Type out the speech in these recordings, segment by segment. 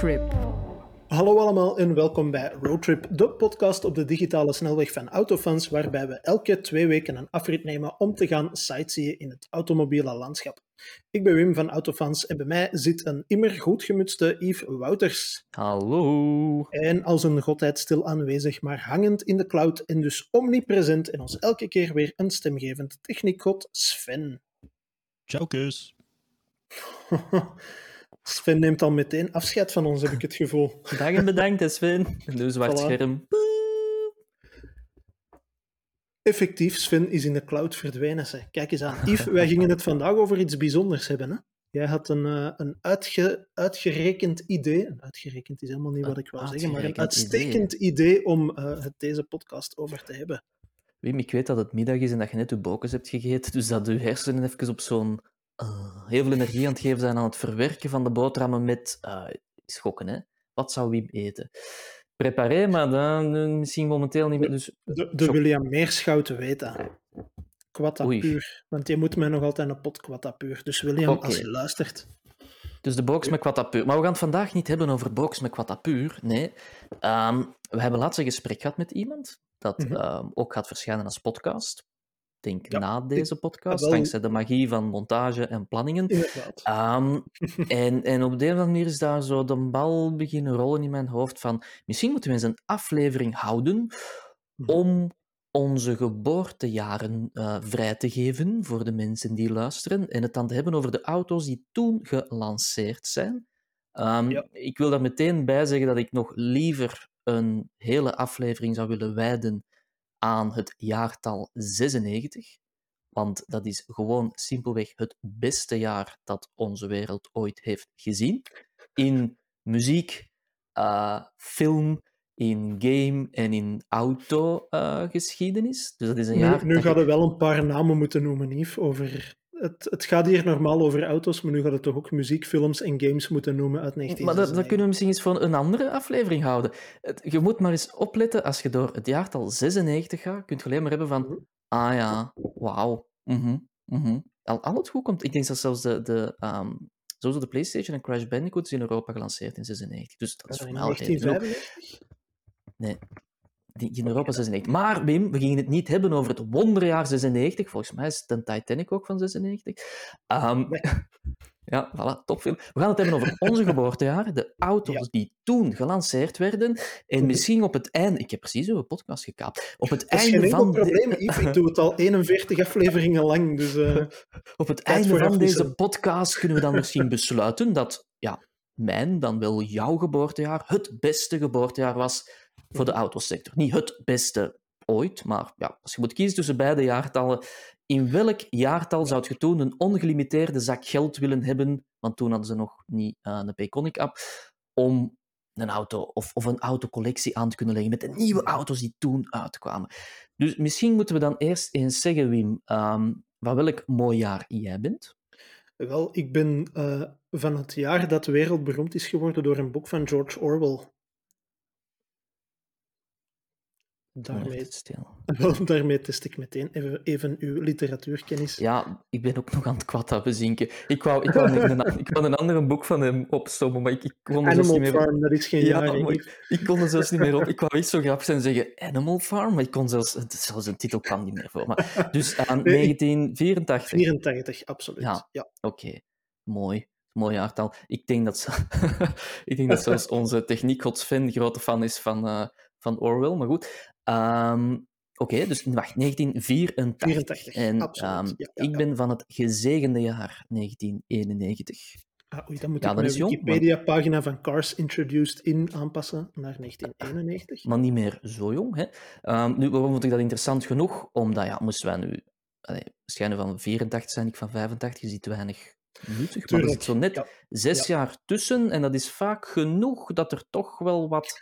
Roadtrip. Hallo allemaal en welkom bij Roadtrip, de podcast op de digitale snelweg van Autofans, waarbij we elke twee weken een afrit nemen om te gaan sightseeën in het automobiele landschap. Ik ben Wim van Autofans en bij mij zit een immer goed gemutste Yves Wouters. Hallo. En als een godheid stil aanwezig, maar hangend in de cloud en dus omnipresent en ons elke keer weer een stemgevend techniekgod Sven. Ciao, kus. Sven neemt al meteen afscheid van ons, heb ik het gevoel. Dag en bedankt, Sven. Nieuw zwart Voilà. scherm. Effectief, Sven is in de cloud verdwenen. Zeg. Kijk eens aan. Yves, wij gingen het vandaag over iets bijzonders hebben. Hè? Jij had een, eh, een uitge, uitgerekend idee. Een uitgerekend is helemaal niet wat ik wou zeggen, maar een uitstekend idee, om eh, het deze podcast over te hebben. Wim, ik weet dat het middag is en dat je net je bokens hebt gegeten, dus dat je hersenen even op zo'n eh, heel veel energie aan het geven zijn aan het verwerken van de boterhammen met eh, schokken. Hè? Wat zou Wim eten? Preparé, maar dan eh, misschien momenteel niet meer. Dus De, de Zo. William Meerschout weet dat. Quatta Oei. puur. Want je moet mij nog altijd een pot quatta puur. Dus William, als je luistert... Dus de box met Quattapuur. Maar we gaan het vandaag niet hebben over box met Quattapuur. Nee. Ehm, we hebben laatst een gesprek gehad met iemand dat Mhm. ehm, ook gaat verschijnen als podcast. Ik denk Ja, na deze podcast, wel- dankzij de magie van montage en planningen. Ehm, en, en op de een of andere manier is daar zo de bal beginnen rollen in mijn hoofd van misschien moeten we eens een aflevering houden Mhm. om onze geboortejaren eh, vrij te geven voor de mensen die luisteren en het dan te hebben over de auto's die toen gelanceerd zijn. Ehm, Ja. Ik wil daar meteen bij zeggen dat ik nog liever een hele aflevering zou willen wijden aan het jaartal 96. Want dat is gewoon simpelweg het beste jaar dat onze wereld ooit heeft gezien. In muziek, eh, film, in game en in autogeschiedenis. dus dat is een Nu, jaar. nu dat gaan we wel een paar namen moeten noemen, Yves. Over... Het, het gaat hier normaal over auto's, maar nu gaat het toch ook muziek, films en games moeten noemen uit Maar dat, 1996. dat kunnen we misschien eens voor een andere aflevering houden. Het- je moet maar eens opletten, als je door het jaartal 96 gaat, kun je alleen maar hebben van, Mhm. ah ja, wauw, mhm, mhm. Al, al het goed komt. Ik denk dat zelfs de, de, ehm, de PlayStation en Crash Bandicoot is in Europa gelanceerd in 96. Dus dat is Ja, voor mij al reden genoeg. 1995? Nee, in Europa 96. Maar Wim, we gingen het niet hebben over het wonderjaar 96. Volgens mij is de Titanic ook van 96. Ehm, ja, voilà, topfilm. We gaan het hebben over onze geboortejaren, de auto's Ja. die toen gelanceerd werden. En misschien op het einde... Ik heb precies uw podcast gekaapt. Op het geen einde enkel van... de- probleem, Yves. Ik doe het al 41 afleveringen lang, dus... eh, Op het einde van deze podcast kunnen we dan misschien besluiten dat ja, mijn, dan wel jouw geboortejaar, het beste geboortejaar was voor de autosector. Niet het beste ooit, maar ja, als je moet kiezen tussen beide jaartallen, in welk jaartal zou je toen een ongelimiteerde zak geld willen hebben, want toen hadden ze nog niet eh, een Payconic-app, om een auto of, of een autocollectie aan te kunnen leggen met de nieuwe auto's die toen uitkwamen. Dus misschien moeten we dan eerst eens zeggen, Wim, ehm, van welk mooi jaar jij bent. Wel, ik ben eh, van het jaar dat wereldberoemd is geworden door een boek van George Orwell. Daarmee, stil. wel, daarmee test ik meteen even, even uw literatuurkennis. Ja, ik ben ook nog aan het kwad bezinken. Ik wou, ik, wou een, ik wou een ander boek van hem opstomen, maar ik, ik kon er zelfs Animal niet meer op. Farm, dat is geen Ja, jaar. ik, ik kon er zelfs niet meer op. Ik wou iets zo grappig zijn en zeggen Animal Farm, maar ik kon zelfs, zelfs een titel kwam niet meer voor. Maar, dus aan Nee, ik- 1984. 84, absoluut. Ja. Ja. Oké, mooi. Mooi jaartal. Ik denk dat, ik denk dat zelfs onze techniekgod Sven grote fan is van, eh, van Orwell, maar goed. Ehm, Oké, dus wacht, 1984. 84, En absoluut. ehm, Ja, ja, ik ja. ben van het gezegende jaar 1991. Ah, oei, dan moet ik maar- Wikipedia-pagina van Cars Introduced In aanpassen naar 1991. Maar niet meer zo jong. Hè? Ehm, nu, waarom vond ik dat interessant genoeg? Omdat, ja, moesten wij nu... Allee, schijnen van 84 zijn, ik van 85, je ziet weinig nuttig. Maar er Tuurlijk, zit zo net zes Ja. jaar tussen en dat is vaak genoeg dat er toch wel wat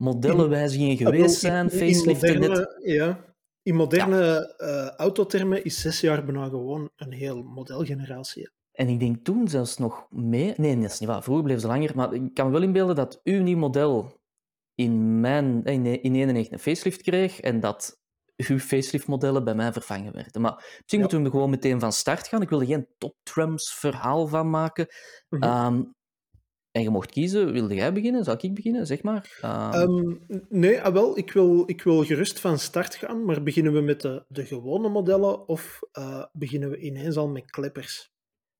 modellenwijzigingen geweest in- zijn, faceliften net... Ja. In moderne eh, autotermen is zes jaar bijna gewoon een heel modelgeneratie. En ik denk toen zelfs nog mee... Nee, dat is niet waar. Vroeger bleef ze langer. Maar ik kan me wel inbeelden dat uw nieuw model in mijn... eh, In in 91 een facelift kreeg en dat uw facelift-modellen bij mij vervangen werden. Maar misschien Ja. moeten we gewoon meteen van start gaan. Ik wil er geen top trumps verhaal van maken. Mhm. Ehm, En je mocht kiezen, wilde jij beginnen? Zal ik beginnen? Zeg maar. Ehm, Ehm, nee, ah, wel, ik wil, ik wil gerust van start gaan, maar beginnen we met de, de gewone modellen of eh, beginnen we ineens al met kleppers?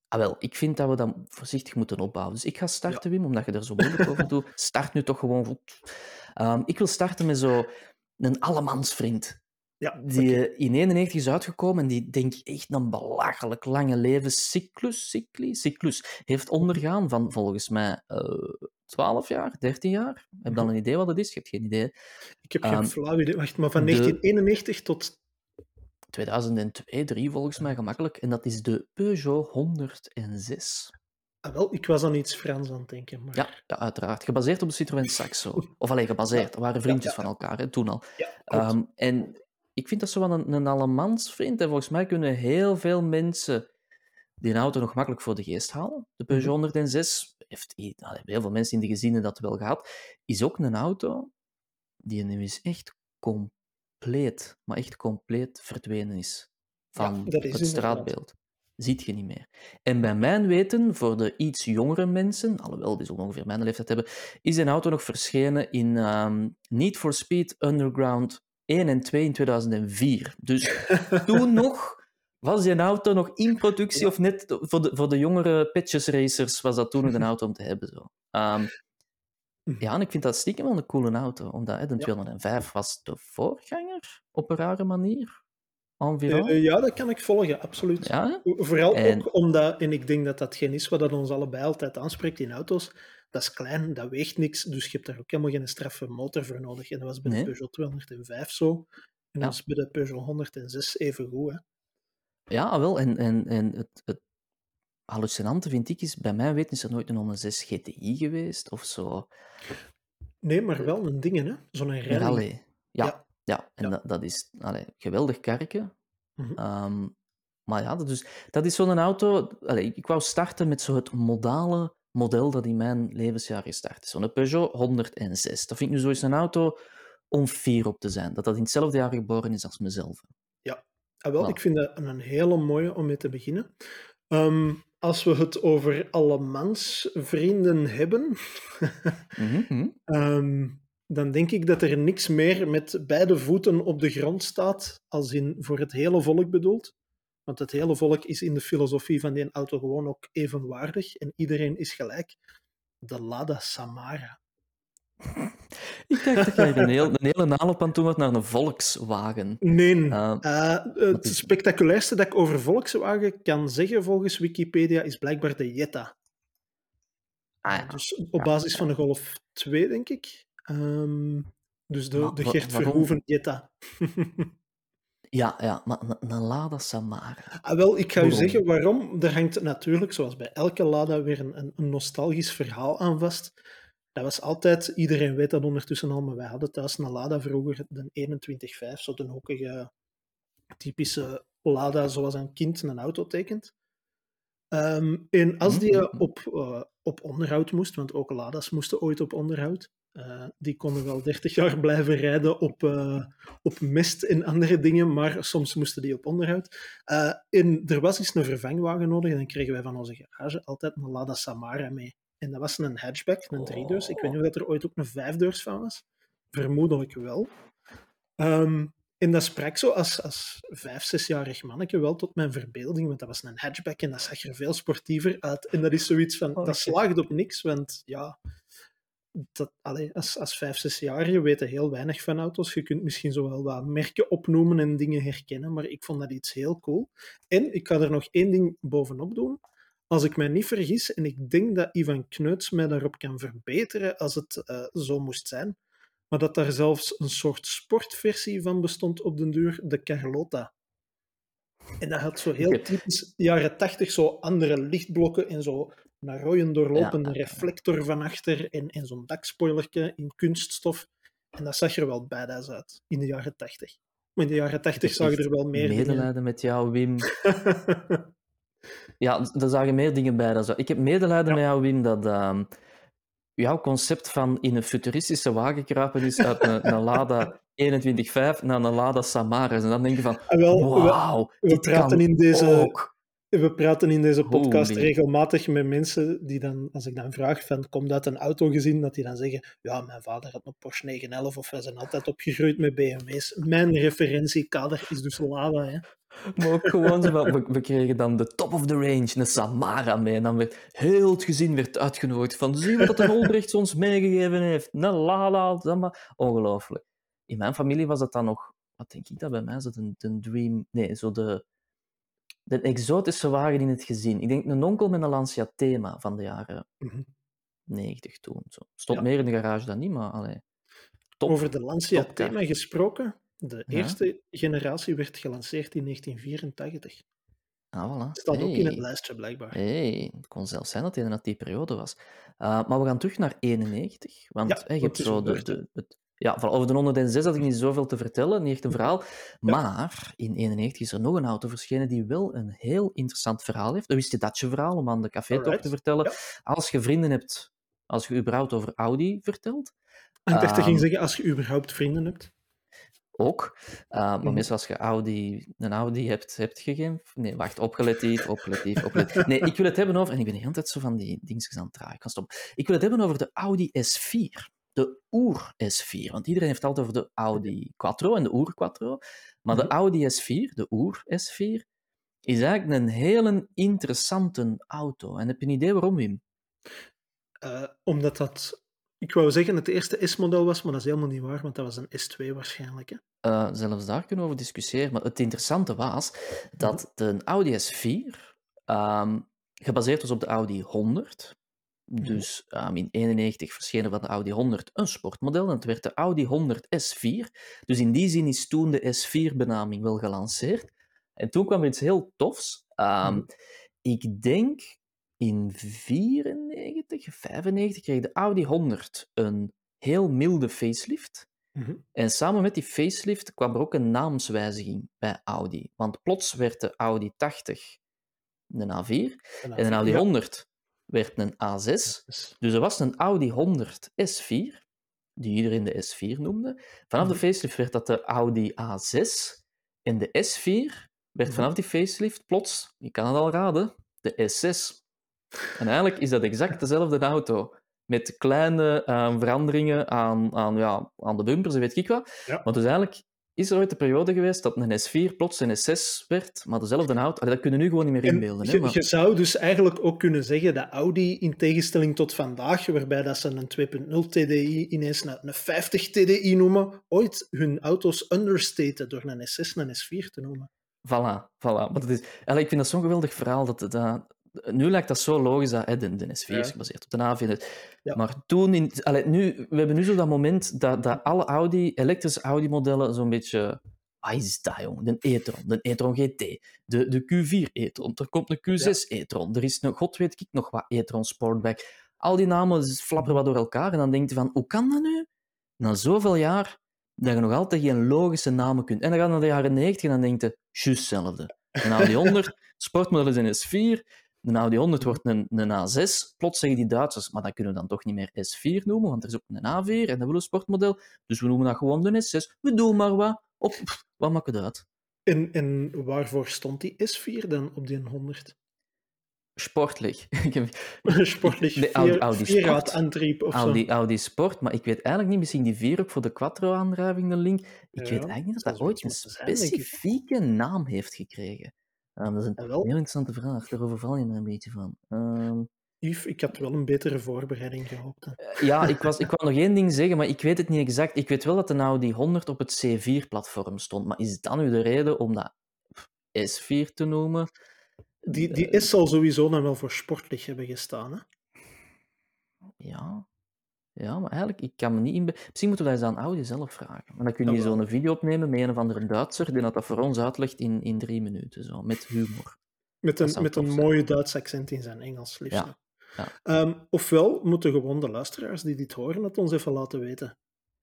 ah, wel, ik vind dat we dat voorzichtig moeten opbouwen. Dus ik ga starten, Wim, omdat je er zo moeilijk over doet. Start nu toch gewoon goed. Ehm, ik wil starten met zo een allemansvriend. Ja, Die eh, in 91 is uitgekomen en die denk ik echt een belachelijk lange levenscyclus cycli, cyclus heeft ondergaan van volgens mij eh 12 jaar, 13 jaar. Heb je dan een idee wat het is? Je hebt geen idee. ik heb geen ehm, flauw idee. Wacht, maar van de- 1991 tot... 2002, 3 volgens mij gemakkelijk. En dat is de Peugeot 106. Ah, wel, ik was aan iets Frans aan het denken. Maar... Ja, ja uiteraard. Gebaseerd op de Citroën Saxo. Of alleen gebaseerd. Dat waren vriendjes ja, van elkaar, hè, toen al. Ehm, en ik vind dat zo wel een, een allemansvriend. En volgens mij kunnen heel veel mensen die een auto nog makkelijk voor de geest halen. De Peugeot Mhm. 106 heeft heel veel mensen in de gezinnen dat wel gehad. Is ook een auto die nu is echt compleet, maar echt compleet verdwenen is van is het inderdaad. straatbeeld. Ziet je niet meer. En bij mijn weten, voor de iets jongere mensen, alhoewel die zullen ongeveer mijn leeftijd hebben, is een auto nog verschenen in ehm, Need for Speed Underground 1 en 2 in 2004. Dus toen nog was die auto nog in productie, of net voor de, voor de jongere patches racers was dat toen nog een auto om te hebben. Zo. Ehm, Mhm. ja, en ik vind dat stiekem wel een coole auto, omdat hè, de Ja. 205 was de voorganger op een rare manier. Environ. Eh, ja, dat kan ik volgen, absoluut. ja, Vooral En- ook omdat, en ik denk dat dat geen is wat dat ons allebei altijd aanspreekt in auto's, dat is klein, dat weegt niks, dus je hebt daar ook helemaal geen straffe motor voor nodig. En dat was bij Nee. de Peugeot 205 zo, en Ja. dat is bij de Peugeot 106 even goed. Hè. ja wel. En, en, en het, het hallucinante vind ik is, bij mij weten is er nooit een 106 GTI geweest of zo. Nee, maar wel een ding, hè? Zo'n Een rally. Ja, Ja. ja. en Ja. Dat, dat is allee, geweldig karken. Mhm. Ehm, maar ja, dat is, dat is zo'n auto. Allee, ik, ik wou starten met zo het modale model dat in mijn levensjaar gestart is. Zo'n Peugeot 106. Dat vind ik nu zoiets een auto om fier op te zijn. Dat dat in hetzelfde jaar geboren is als mezelf. Ah, wel, Nou. ik vind dat een hele mooie om mee te beginnen. Ehm, als we het over allemans vrienden hebben, mhm. Ehm, dan denk ik dat er niks meer met beide voeten op de grond staat, als in voor het hele volk bedoeld. Want het hele volk is in de filosofie van die auto gewoon ook evenwaardig en iedereen is gelijk. De Lada Samara. Ik dacht dat jij een, heel, een hele naloop aan doen was naar een Volkswagen. Nee, Eh, eh, het is- spectaculairste dat ik over Volkswagen kan zeggen volgens Wikipedia is blijkbaar de Jetta. ah ja. Dus op basis van de Golf 2, denk ik. Ehm, dus de, Maar de Gert? Verhoeven Jetta. Ja, ja, maar een, Lada Samara. Ah, wel, ik ga u Waarom? zeggen waarom. Er hangt natuurlijk, zoals bij elke Lada, weer een, een, nostalgisch verhaal aan vast. Dat was altijd, iedereen weet dat ondertussen al, maar wij hadden thuis een Lada vroeger, de 21.5, zo de hoekige, typische Lada zoals een kind een auto tekent. Ehm, en als die Mhm. op, eh, op onderhoud moest, want ook Lada's moesten ooit op onderhoud, eh, die konden wel 30 jaar blijven rijden op, eh, op mest en andere dingen, maar soms moesten die op onderhoud. Eh, en er was eens een vervangwagen nodig en dan kregen wij van onze garage altijd een Lada Samara mee. En dat was een hatchback, een driedeurs. Ik weet niet of dat er ooit ook een vijfdeurs van was. Vermoedelijk wel. Ehm, en dat sprak zo als, als vijf, zesjarig manneke wel tot mijn verbeelding, want dat was een hatchback en dat zag er veel sportiever uit. En dat is zoiets van, Oh, dat slaagt op niks, want ja, dat, allee, als, als vijf, zesjarige weten heel weinig van auto's. Je kunt misschien zo wel wat merken opnoemen en dingen herkennen, maar ik vond dat iets heel cool. En ik ga er nog één ding bovenop doen. Als ik mij niet vergis, en ik denk dat Ivan Kneuts mij daarop kan verbeteren als het eh, zo moest zijn, maar dat daar zelfs een soort sportversie van bestond op den duur, de Carlota. En dat had zo heel typisch jaren tachtig, zo andere lichtblokken en zo een rode doorlopende Ja, reflector van achter en, en zo'n dakspoilertje in kunststof. En dat zag er wel badass uit in de jaren tachtig. Maar in de jaren tachtig zagen er wel meer. Medelijden met jou, Wim. Ja, er zagen meer dingen bij. Dan zo. Ik heb medelijden Ja. met jou, Wim, dat ehm, jouw concept van in een futuristische wagen kruipen is uit een, een Lada 21.5 naar een Lada Samaras. En dan denk je van, Ah, wel, we- we praten in deze- ook. We praten in deze podcast Holy. regelmatig met mensen die dan, als ik dan vraag van, komt uit een autogezin, dat die dan zeggen, ja, mijn vader had een Porsche 911 of wij zijn altijd opgegroeid met BMW's. Mijn referentiekader is dus Lada, hè. Maar ook gewoon we, we kregen dan de top of the range, een Samara mee. En dan werd heel het gezin werd uitgenodigd van, zie wat de Holbrechts ons meegegeven heeft. Een Lada. Ongelooflijk. In mijn familie was dat dan nog, wat denk ik dat bij mij, zo de, de Dream, nee, zo de, de exotische wagen in het gezin. Ik denk een onkel met een Lancia Thema van de jaren Mhm. 90 toen. Zo. Stond Ja. meer in de garage dan niet, maar allee. Top. Over de Lancia thema gesproken, de Ja. eerste generatie werd gelanceerd in 1984. Ah, voilà. Staat ook in het lijstje, blijkbaar. Hey, het kon zelfs zijn dat het inderdaad die periode was. Uh, maar we gaan terug naar 91. Want Ja, hey, je hebt zo de, de, het, ja, voilà, over de 106 had ik niet zoveel te vertellen, niet echt een verhaal. Maar in 91 is er nog een auto verschenen die wel een heel interessant verhaal heeft. Een wist je datje verhaal, om aan de café te vertellen. ja. Als je vrienden hebt, als je überhaupt over Audi vertelt, En ik dacht, dat Ehm, ging zeggen, als je überhaupt vrienden hebt. ook. Uh, maar Mhm. meestal als je Audi, een Audi hebt, hebt je geen... Nee, wacht, opgeletief, opgeletief, opgeletief. Nee, ik wil het hebben over... En ik ben de hele tijd zo van die dingetjes aan het draaien. Ik kan stoppen. Ik wil het hebben over de Audi S4. De Oer S4. Want iedereen heeft het altijd over de Audi Quattro en de Oer Quattro. Maar de Mhm. Audi S4, de Oer S4, is eigenlijk een hele interessante auto. En heb je een idee waarom, Wim? Eh, omdat dat, ik wou zeggen, het eerste S-model was, maar dat is helemaal niet waar, want dat was een S2 waarschijnlijk. Hè? Uh, zelfs daar kunnen we over discussiëren. Maar het interessante was dat de Audi S4 um, gebaseerd was op de Audi 100. Dus um, in 91 verschenen van de Audi 100 een sportmodel en het werd de Audi 100 S4. Dus in die zin is toen de S4-benaming wel gelanceerd. En toen kwam er iets heel tofs. Um, Mhm. Ik denk in 94, 95 kreeg de Audi 100 een heel milde facelift. Mhm. En samen met die facelift kwam er ook een naamswijziging bij Audi. Want plots werd de Audi 80 een A4 en een Audi Ja. 100 werd een A6. Dus, Dus er was een Audi 100 S4, die iedereen de S4 noemde. Vanaf de Mhm. facelift werd dat de Audi A6. En de S4 werd Mhm. vanaf die facelift plots, je kan het al raden, de S6. En eigenlijk is dat exact dezelfde auto. Met kleine eh, veranderingen aan, aan, ja, aan de bumpers en weet ik wat. Ja. Maar dus eigenlijk is er ooit een periode geweest dat een S4 plots een S6 werd, maar dezelfde. Allee, dat kunnen we nu gewoon niet meer en inbeelden. Hè? je, Maar... je zou dus eigenlijk ook kunnen zeggen dat Audi, in tegenstelling tot vandaag, waarbij dat ze een 2.0 TDI ineens een, een 50 TDI noemen, ooit hun auto's understaten door een S6 en een S4 te noemen. Voilà, voilà. Maar dat is, ik vind dat zo'n geweldig verhaal. Dat, dat, nu lijkt dat zo logisch dat hè, de, S4 is gebaseerd op de A4. Ja. Maar toen, in, allee, nu, we hebben nu zo dat moment dat, dat alle Audi, elektrische Audi-modellen zo'n beetje... Wat is dat, jong? De e-tron, de e-tron GT, de, de Q4 e-tron, er komt een Q6 e-tron, er is een, god weet ik nog wat, e-tron Sportback. Al die namen flapperen wat door elkaar en dan denk je van, hoe kan dat nu? Na zoveel jaar, dat je nog altijd geen logische namen kunt. En dan gaat naar de jaren 90 en dan denk je, juist hetzelfde. Een Audi 100, sportmodel is een S4, een Audi 100 wordt een, een A6. Plots zeggen die Duitsers, maar dat kunnen we dan toch niet meer S4 noemen, want er is ook een A4 en dat wil een sportmodel. Dus we noemen dat gewoon de S6. We doen maar wat. Op, pff, wat maakt het uit? En, en waarvoor stond die S4 dan op die 100? Sportlich. Sportlich Nee, Audi- vier, Audi Sport. antrieb of Audi, zo. Audi Sport, maar ik weet eigenlijk niet, misschien die 4 ook voor de Quattro-aandrijving, de link. Ik Ja, weet eigenlijk niet dat dat ooit een specifieke naam heeft gekregen. Ehm, dat is een heel interessante vraag, daar overval je me een beetje van. Ehm, Yves, ik had wel een betere voorbereiding gehoopt. hè. Ja, ik, was, ik wou nog één ding zeggen, maar ik weet het niet exact. Ik weet wel dat de Audi 100 op het C4-platform stond. Maar is dat nu de reden om dat S4 te noemen? Die, die S zal sowieso dan wel voor sportlich hebben gestaan. Hè? Ja. Ja, maar eigenlijk, ik kan me niet inbe... Misschien moeten we dat eens aan Audi zelf vragen. Maar dan kun je Jawel. zo'n video opnemen met een of andere Duitser die dat, dat voor ons uitlegt in, in drie minuten, zo, met humor. Met Dat een, met een mooie Duits accent in zijn Engels, liefst. Ja, ja. Ehm, ofwel moeten gewoon de luisteraars die dit horen het ons even laten weten.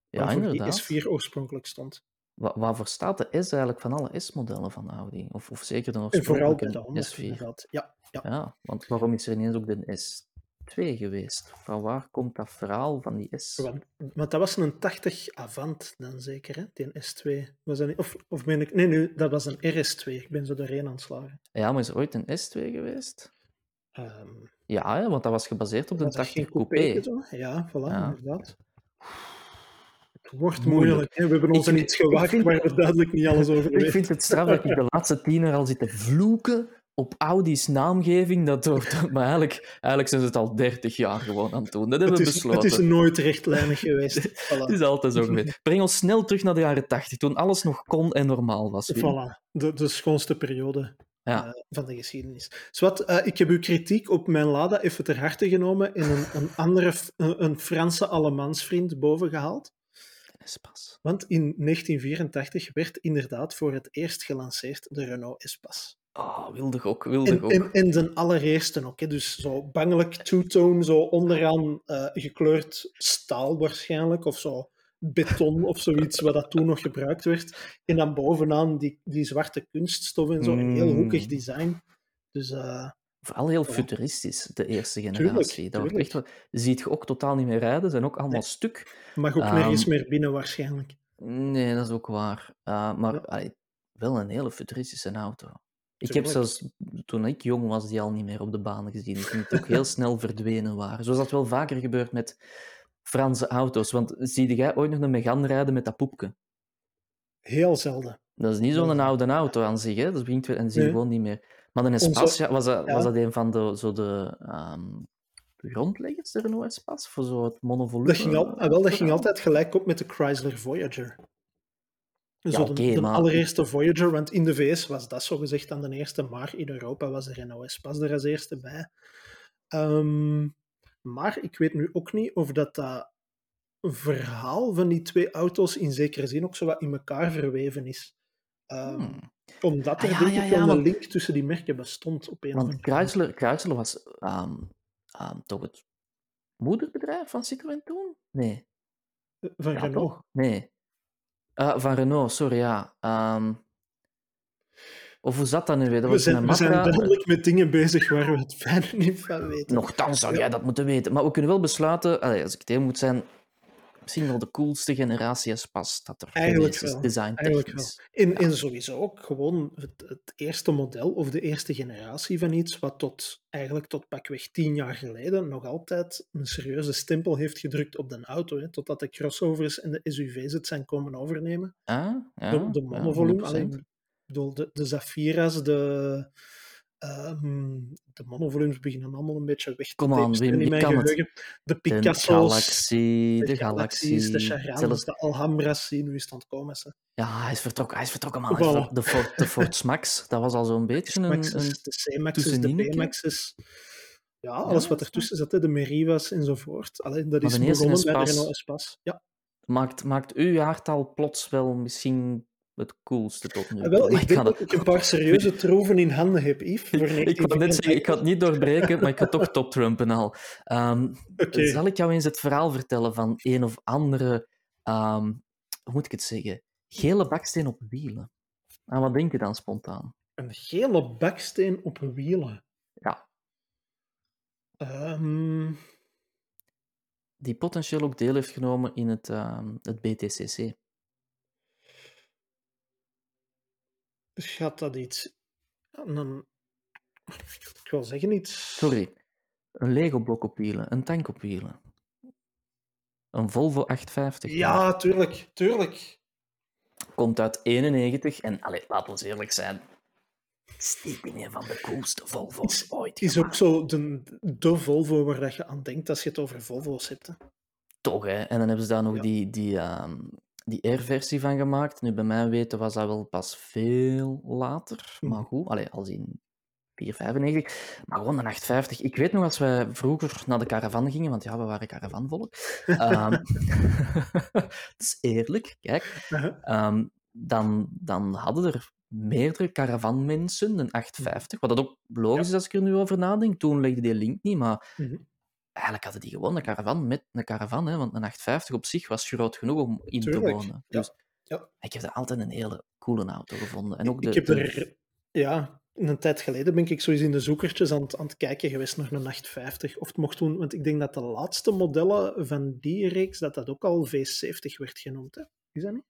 Ja, inderdaad. die S4 oorspronkelijk stond. Wa waarvoor staat de S eigenlijk van alle S-modellen van Audi? Of, of zeker oorspronkelijke de 100 S4? inderdaad. Ja, ja. Ja, want waarom is er ineens ook de S2 S2 geweest. Van waar komt dat verhaal van die S? Want, want dat was een 80 Avant dan zeker, hè? Die S2. Was dat niet, of, of ben ik... Nee, nu, dat was een RS2. Ik ben zo doorheen aan het slagen. Ja, maar is er ooit een S2 geweest? Ehm, Ja, hè, want dat was gebaseerd op de was dat 80 geen coupé. Ja, voilà, Ja. inderdaad. Het wordt Moeilijk. We hebben ons Ik- aan iets vind- waar we duidelijk niet alles over Ik vind het straf dat ik de laatste tien jaar al zit te vloeken op Audi's naamgeving. Dat wordt, maar eigenlijk, eigenlijk zijn ze het al 30 jaar gewoon aan het doen. Dat hebben Het we besloten. het is nooit rechtlijnig geweest. Het Voilà. is altijd zo geweest. Breng ons snel terug naar de jaren 80, toen alles nog kon en normaal was. Voilà. De, de schoonste periode Ja. eh, van de geschiedenis. Zwat, eh, ik heb uw kritiek op mijn Lada even ter harte genomen en een, een andere, een, een Franse allemansvriend bovengehaald. Espas. Want in 1984 werd inderdaad voor het eerst gelanceerd de Renault Espace. Oh, wilde ook, wilde ook. en, en de allereerste ook. Hè. Dus zo bangelijk two-tone, zo onderaan eh, gekleurd staal waarschijnlijk, of zo beton of zoiets, wat dat toen nog gebruikt werd. En dan bovenaan die, die zwarte kunststof en zo, een heel Mm. hoekig design. Dus eh, Vooral heel Ja. futuristisch, de eerste Tuurlijk, generatie. dat echt, ziet je ook totaal niet meer rijden, zijn ook allemaal Nee. stuk. mag ook Ehm, nergens meer binnen waarschijnlijk. Nee, dat is ook waar. Uh, maar Ja. allee, wel een hele futuristische auto. Ik heb zelfs, toen ik jong was, die al niet meer op de baan gezien. Ik vind het ook heel snel verdwenen waren. Zoals dat wel vaker gebeurt met Franse auto's. Want zie jij ooit nog een Megane rijden met dat poepje? Heel zelden. Dat is niet zo'n oude auto aan zich, hè? dat begint weer en zie je Nee. gewoon niet meer. Maar een Espace, was, dat, ja. was dat een van de, zo de, de grondleggers, de Renault Espace? Voor zo het monovolume? Dat ging, al, ah, wel, dat ging altijd gelijk op met de Chrysler Voyager. Zo Ja, de, oké, de maar- allereerste Voyager, want in de VS was dat zogezegd dan de eerste, maar in Europa was de Renault Espace er als eerste bij. Ehm, maar ik weet nu ook niet of dat, dat verhaal van die twee auto's in zekere zin ook zo wat in elkaar verweven is. Hmm. Omdat er Ah, ja, denk ja, ik ja, wel een link tussen die merken bestond op een of Want andere manier. Chrysler, Chrysler was ehm, toch het moederbedrijf van Citroën toen? Nee. Van Ja, Renault. toch? Nee. Eh, van Renault, sorry, ja. Ehm, of hoe zat dat nu weer? Dat We was zijn, we zijn duidelijk met dingen bezig waar we het verder niet van weten. Nochtans zou jij dat moeten weten. Maar we kunnen wel besluiten, allee, als ik het heel moet zijn, misschien wel de coolste generatie pas dat er Eigenlijk geweest is, wel, design Eigenlijk wel. En, en sowieso ook gewoon het, het eerste model of de eerste generatie van iets wat tot, eigenlijk tot pakweg tien jaar geleden nog altijd een serieuze stempel heeft gedrukt op de auto. Hè, totdat de crossovers en de SUV's het zijn komen overnemen. Ah, ja, de, de monovolume, 100%. alleen, ik bedoel, de, de Zafira's, de, ehm, de monovolumes beginnen allemaal een beetje weg te Kom aan, tapesteren Wim, in mijn geheugen. De De Picasso's, Galaxie, de, de Galaxie. Galaxies, de Charanes, zelfs- de Alhambras, zien nu is het aan het komen. Ze. Ja, hij is vertrokken, hij is vertrokken, man. Voilà. De Ford, de Ford Max, dat was al zo'n beetje een... Een de C-Maxes, de. B-Maxes. Ja, alles Ja, wat ertussen zat, de Merivas enzovoort. Alleen dat is de begonnen bij de Renault Espace. Ja, maakt, maakt uw jaartal plots wel misschien het coolste tot nu Ah, toe. wel, ik ga denk dat ik een paar serieuze troeven in handen heb, Yves. Ik wou net zeggen, ik ga het niet doorbreken, maar ik ga toch top trumpen al. Ehm. Zal ik jou eens het verhaal vertellen van een of andere, ehm, hoe moet ik het zeggen, gele baksteen op wielen? Aan wat denk je dan spontaan? Een gele baksteen op wielen. Ja, Ehm, die potentieel ook deel heeft genomen in het, het BTCC. Gaat dat iets... Een, ik wil zeggen iets... Sorry, een Lego-blok op wielen, een tank op wielen. Een Volvo 850. Ja, tuurlijk, tuurlijk. Komt uit 91 en, allee, laten we eerlijk zijn, stiekem een van de coolste Volvo's ooit Het is ook zo de, de Volvo waar dat je aan denkt als je het over Volvo's hebt. Hè. Toch, hè. En dan hebben ze daar nog Ja. die, die, ehm, die R-versie van gemaakt. Nu, bij mij weten was dat wel pas veel later. Mhm. Maar goed, allee, als in 495. Maar gewoon een 850. Ik weet nog als wij vroeger naar de caravan gingen, want ja, we waren caravanvolk. Ehm het is eerlijk, kijk. Uh-huh. Ehm, dan, dan hadden er meerdere caravanmensen een 850. Wat dat ook logisch is als ik er nu over nadenk. Toen legde die link niet, maar Mhm. Eigenlijk hadden die gewoon een caravan met een caravan. Hè, want een 850 op zich was groot genoeg om in te wonen. Dus ja. ik heb dat altijd een hele coole auto gevonden. En ook de, ik heb de- er... Ja, een tijd geleden ben ik eens in de zoekertjes aan het, aan het kijken geweest naar een 850. Of het mocht toen, want ik denk dat de laatste modellen van die reeks, dat dat ook al V70 werd genoemd. Hè? Is dat niet?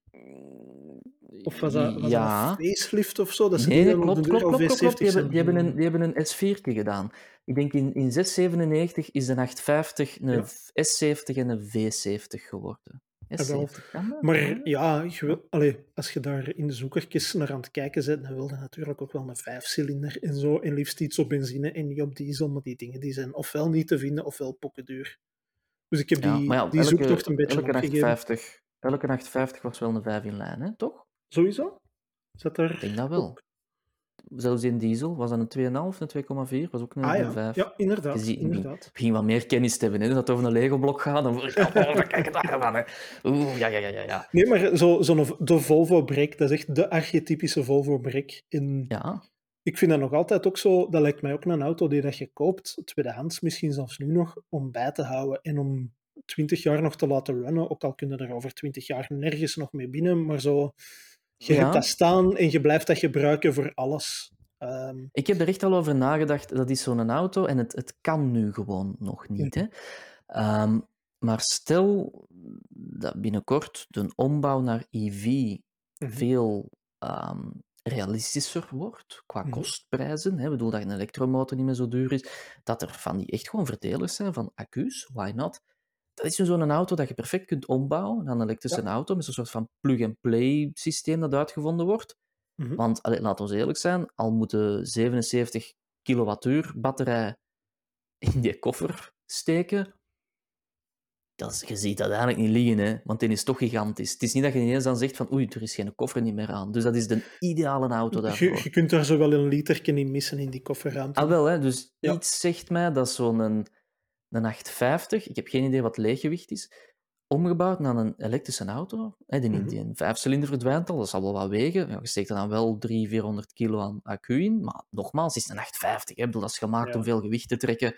Of was dat, was ja. dat een facelift of zo? Dat Nee, klopt, klopt, klopt. Die V70 hebben, die, hebben een, die hebben een S40 gedaan. Ik denk in, in 697 is de 850 een Ja. S70 en een V70 geworden. Ah, wel. S70, kan dat? Maar ja, je wil, allee, als je daar in de zoekertjes naar aan het kijken bent, dan wil je natuurlijk ook wel een vijfcilinder en zo. En liefst iets op benzine en niet op diesel, maar die dingen die zijn ofwel niet te vinden ofwel pokkenduur. Dus ik heb Ja, die, ja, die elke, zoektocht een beetje elke opgegeven. 850, elke 850 was wel een 5 in lijn, hè? toch? Sowieso? Zat er... Ik denk dat wel. Zelfs in diesel was dat een 2,5, een 2,4, was ook een, Ah ja, 5. ja inderdaad. Je ziet- inderdaad. begin wat meer kennis te hebben. Hè? Dat het over een Lego-blok gaat, dan word. Oh, kijk daar man. Hè. Oeh, ja, ja, ja, ja. Nee, maar zo, zo'n de Volvo Break, dat is echt de archetypische Volvo Break. In, Ja, Ik vind dat nog altijd ook zo, dat lijkt mij ook een auto die dat je koopt, tweedehands misschien zelfs nu nog, om bij te houden en om 20 jaar nog te laten runnen. Ook al kunnen er over 20 jaar nergens nog mee binnen, maar zo, je Ja. hebt dat staan en je blijft dat gebruiken voor alles. Ehm, ik heb er echt al over nagedacht. Dat is zo'n auto en het, het kan nu gewoon nog niet. Hè? Ehm, maar stel dat binnenkort de ombouw naar EV Mhm. veel ehm, realistischer wordt qua Mhm. kostprijzen. Hè? Ik bedoel dat een elektromotor niet meer zo duur is. Dat er van die echt gewoon verdelers zijn van accu's. Why not? Dat is nu zo'n auto dat je perfect kunt ombouwen naar een elektrische auto met zo'n soort van plug-and-play systeem dat uitgevonden wordt. mhm. Want allee, laten we eerlijk zijn, al moeten 77 kilowattuur batterij in die koffer steken, dat is, je ziet dat eigenlijk niet liggen, hè? want die is toch gigantisch. Het is niet dat je ineens dan zegt van oei, er is geen koffer niet meer aan. Dus dat is de ideale auto daarvoor. je, je kunt daar zo wel een literke in missen in die kofferruimte. Ah, wel, hè? dus Ja. iets zegt mij dat zo'n een, een 850, ik heb geen idee wat leeggewicht is, omgebouwd naar een elektrische auto. Hè, die, Mhm. die een vijfcilinder verdwijnt al, dat zal wel wat wegen. Ja, je steekt er dan wel 300, 400 kilo aan accu in, maar nogmaals, het is een 850. Hè? Ik bedoel, dat is gemaakt Ja. om veel gewicht te trekken.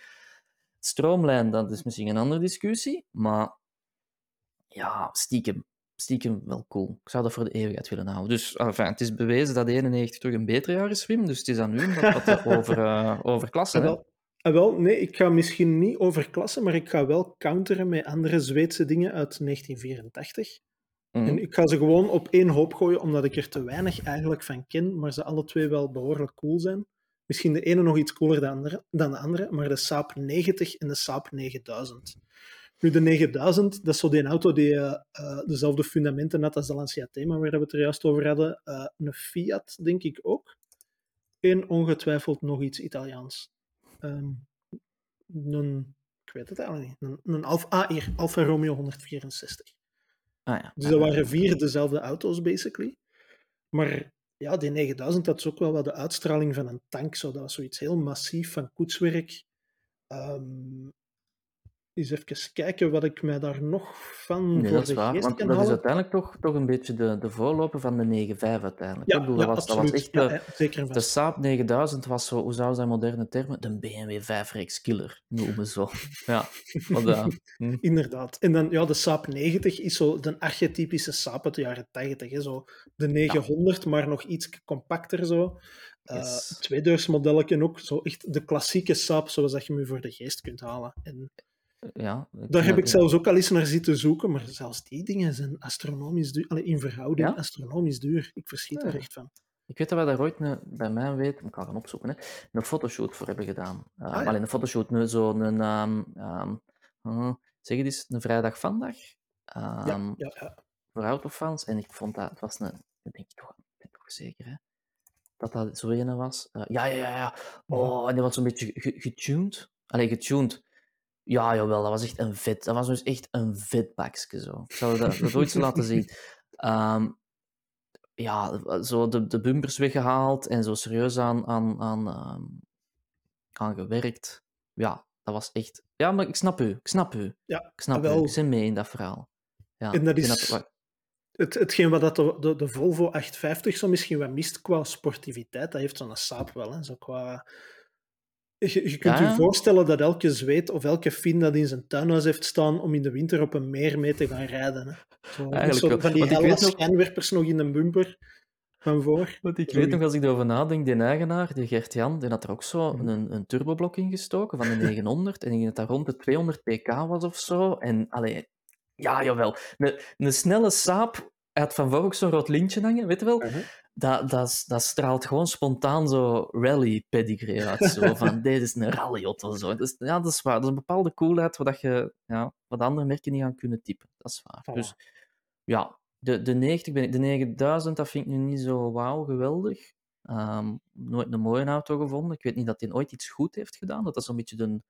Stroomlijn, dat is misschien een andere discussie, maar ja, stiekem, stiekem wel cool. Ik zou dat voor de eeuwigheid willen houden. Dus enfin, het is bewezen dat 91 terug een beter jaar is, Wim, dus het is aan u om dat over, hè. wel, ah, wel, nee, ik ga misschien niet overklassen, maar ik ga wel counteren met andere Zweedse dingen uit 1984. Mhm. En ik ga ze gewoon op één hoop gooien, omdat ik er te weinig eigenlijk van ken, maar ze alle twee wel behoorlijk cool zijn. Misschien de ene nog iets cooler dan de andere, dan de andere maar de Saab 90 en de Saab 9000. Nu, de 9000, dat is zo die auto die eh, eh, dezelfde fundamenten had als de Lancia Thema, waar we het er juist over hadden. Eh, een Fiat, denk ik ook. En ongetwijfeld nog iets Italiaans. Ehm, een, ik weet het eigenlijk niet. Een, een Alfa, ah, hier, Alfa Romeo 164. Ah, ja. Dus dat waren vier dezelfde auto's, basically. Maar ja, die 9000 had ook wel wat de uitstraling van een tank. Zo. Dat was zoiets heel massief van koetswerk. Ehm eens even kijken wat ik mij daar nog van Nee, voor dat is de waar. Want dat is uiteindelijk toch, toch een beetje de, de voorloper van de 9.5 uiteindelijk. Ja, Ik bedoel, ja, dat, was, dat absoluut. was echt Ja, de, zeker de. Saab 9000 was zo, hoe zou in moderne termen, de BMW 5-reeks killer noemen zo. Ja, want, eh, hm. Inderdaad. En dan, ja, de Saab 90 is zo de archetypische Saab uit de jaren 80. Hè? Zo de 900, maar nog iets compacter zo. Uh, Yes. Tweedeursmodelletje ook. Zo echt de klassieke Saab, zoals dat je me voor de geest kunt halen. En ja, daar heb ik ja. zelfs ook al eens naar zitten zoeken, maar zelfs die dingen zijn astronomisch duur. Allee, in verhouding Ja? astronomisch duur. Ik verschiet er echt van. Ik weet dat we daar ooit, een, bij mij weet, ik kan gaan opzoeken, hè, een fotoshoot voor hebben gedaan. Uh, Ah, ja. Alleen een fotoshoot, zo'n, um, um, uh, zeg het eens, een vrijdag vandaag. Um, ja, ja. voor autofans. En ik vond dat, het was een, dat denk ik toch, ik ben toch zeker, hè, dat dat zo ene was. Uh, ja, ja, ja, ja. Oh, en die was zo'n beetje ge- getuned. Allee, getuned. Ja, jawel, dat was echt een vet. Dat was dus echt een vet bakje zo. Ik zou dat, dat ooit zo laten zien. Um, ja, zo de, de bumpers weggehaald en zo serieus aan, aan, aan, um, aan gewerkt. Ja, dat was echt... Ja, maar ik snap u. Ik snap u. Ja, ik snap wel. u. Ik zit mee in dat verhaal. Ja, En dat is- dat- Het, hetgeen wat dat de, de, de Volvo 850 zo misschien wat mist qua sportiviteit, dat heeft zo'n Saab wel. Hè? Zo qua... je, je kunt ja. je voorstellen dat elke Zweed of elke Fin dat in zijn tuinhuis heeft staan om in de winter op een meer mee te gaan rijden. Hè? Zo, Eigenlijk van die helle schijnwerpers nog in de bumper. van voor. Want ik weet nog, als ik erover nadenk, die eigenaar, die Gert-Jan, die had er ook zo Mhm. een, een turboblok in gestoken van de 900. en ik denk dat dat rond de 200 pk was of zo. En, allee, ja, jawel. Een, een snelle saap, hij had van voor ook zo'n rood lintje hangen, weet je wel? Uh-huh. Dat, dat, dat straalt gewoon spontaan zo rally pedigree uit. Zo van, dit is een rallyauto. Zo. Dus, ja, dat is waar. Dat is een bepaalde coolheid dat je, ja, wat andere merken niet gaan kunnen typen. Dat is waar. Voilà. Dus ja, de, de 90 ben ik, de 9000, dat vind ik nu niet zo wauw, geweldig. Ehm, nooit een mooie auto gevonden. Ik weet niet dat hij ooit iets goed heeft gedaan. Dat dat zo'n beetje de,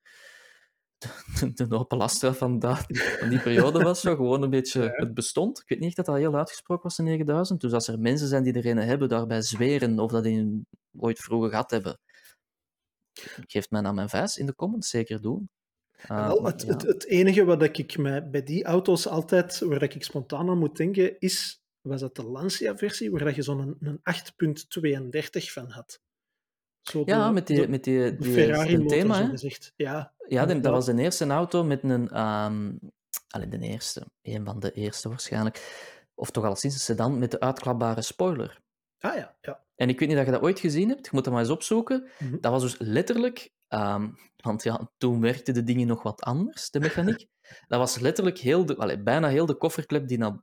de, de Astra van, dat, van die periode was. Zo. Gewoon een beetje, Ja. het bestond. Ik weet niet echt dat dat heel uitgesproken was, de 9000. Dus als er mensen zijn die er een hebben, daarbij zweren of dat die ooit vroeger gehad hebben, geef mij naar mijn vijs in de comments, zeker doen. Wel, maar het, ja. het, het enige wat ik me bij die auto's altijd, waar dat ik spontaan aan moet denken, is, was dat de Lancia-versie, waar dat je zo'n een, een 8.32 van had. Zo ja, met die, de- met die, die Ferrari-motor, thema. Ja, Ja, de- dat was de eerste auto met een... ehm allee, de eerste. Een van de eerste waarschijnlijk. Of toch al sinds een sedan met de uitklapbare spoiler. Ah ja, ja. En ik weet niet dat je dat ooit gezien hebt. Je moet dat maar eens opzoeken. Mhm. Dat was dus letterlijk... ehm, want ja, toen werkten de dingen nog wat anders, de mechaniek. dat was letterlijk heel de, allee, bijna heel de kofferklep die naar,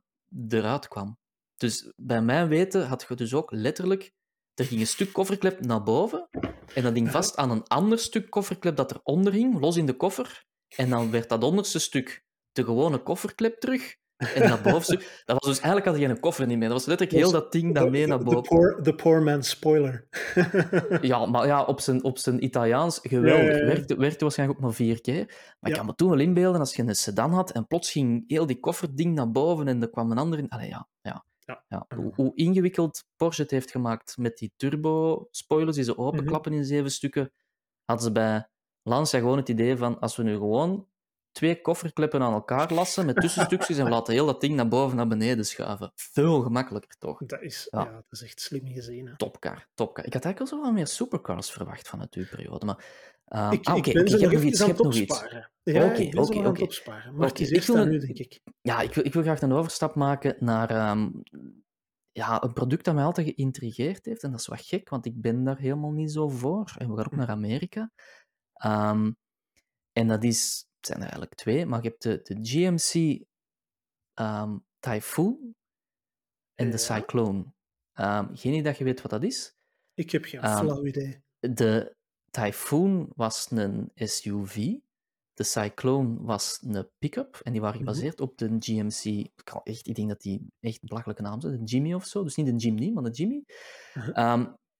eruit kwam. Dus bij mijn weten had je dus ook letterlijk... Er ging een stuk kofferklep naar boven en dat hing vast aan een ander stuk kofferklep dat eronder hing, los in de koffer. En dan werd dat onderste stuk de gewone kofferklep terug. En dat bovenste, dat was dus eigenlijk had je geen koffer niet meer. Dat was letterlijk heel dat ding dat mee naar The boven. poor, the poor man spoiler. Ja, maar ja, op zijn, op zijn Italiaans geweldig. Ja, ja, ja. Werkte, werkte waarschijnlijk ook maar vier keer. Maar ik kan me toen wel inbeelden als je een sedan had en plots ging heel die kofferding naar boven en er kwam een ander in. Allee, ja, ja. Ja. ja. Hoe, hoe ingewikkeld Porsche het heeft gemaakt met die turbo-spoilers die ze openklappen in zeven stukken, hadden ze bij Lancia gewoon het idee van als we nu gewoon twee kofferkleppen aan elkaar lassen met tussenstukjes en we laten heel dat ding naar boven naar beneden schuiven. Veel gemakkelijker, toch? Dat is, Ja. ja. dat is echt slim gezien. Hè. Topcar, topcar. Ik had eigenlijk wel zo wat meer supercars verwacht van de periode, maar... ehm, Ik, ah, ik oké, ben oké, ze je nog iets, aan je het hebt nog iets. Oké, ik oké, oké. Maar het is ik eerst aan nu, denk ik. Ja, ik wil, ik wil graag een overstap maken naar ehm, ja, een product dat mij altijd geïntrigeerd heeft. En dat is wat gek, want ik ben daar helemaal niet zo voor. En we gaan ook naar Amerika. Ehm, en dat is... Het zijn er eigenlijk twee, maar je hebt de, de GMC ehm, Typhoon en de. Cyclone. Ehm, geen idee dat je weet wat dat is. Ik heb geen Ehm, flauw idee. De Typhoon was een SUV. De Cyclone was een pick-up. En die waren Mhm. gebaseerd op de GMC. Ik, echt, ik denk dat die echt een belachelijke naam is. De Jimmy of zo. Dus niet de Jimny, maar de Jimmy.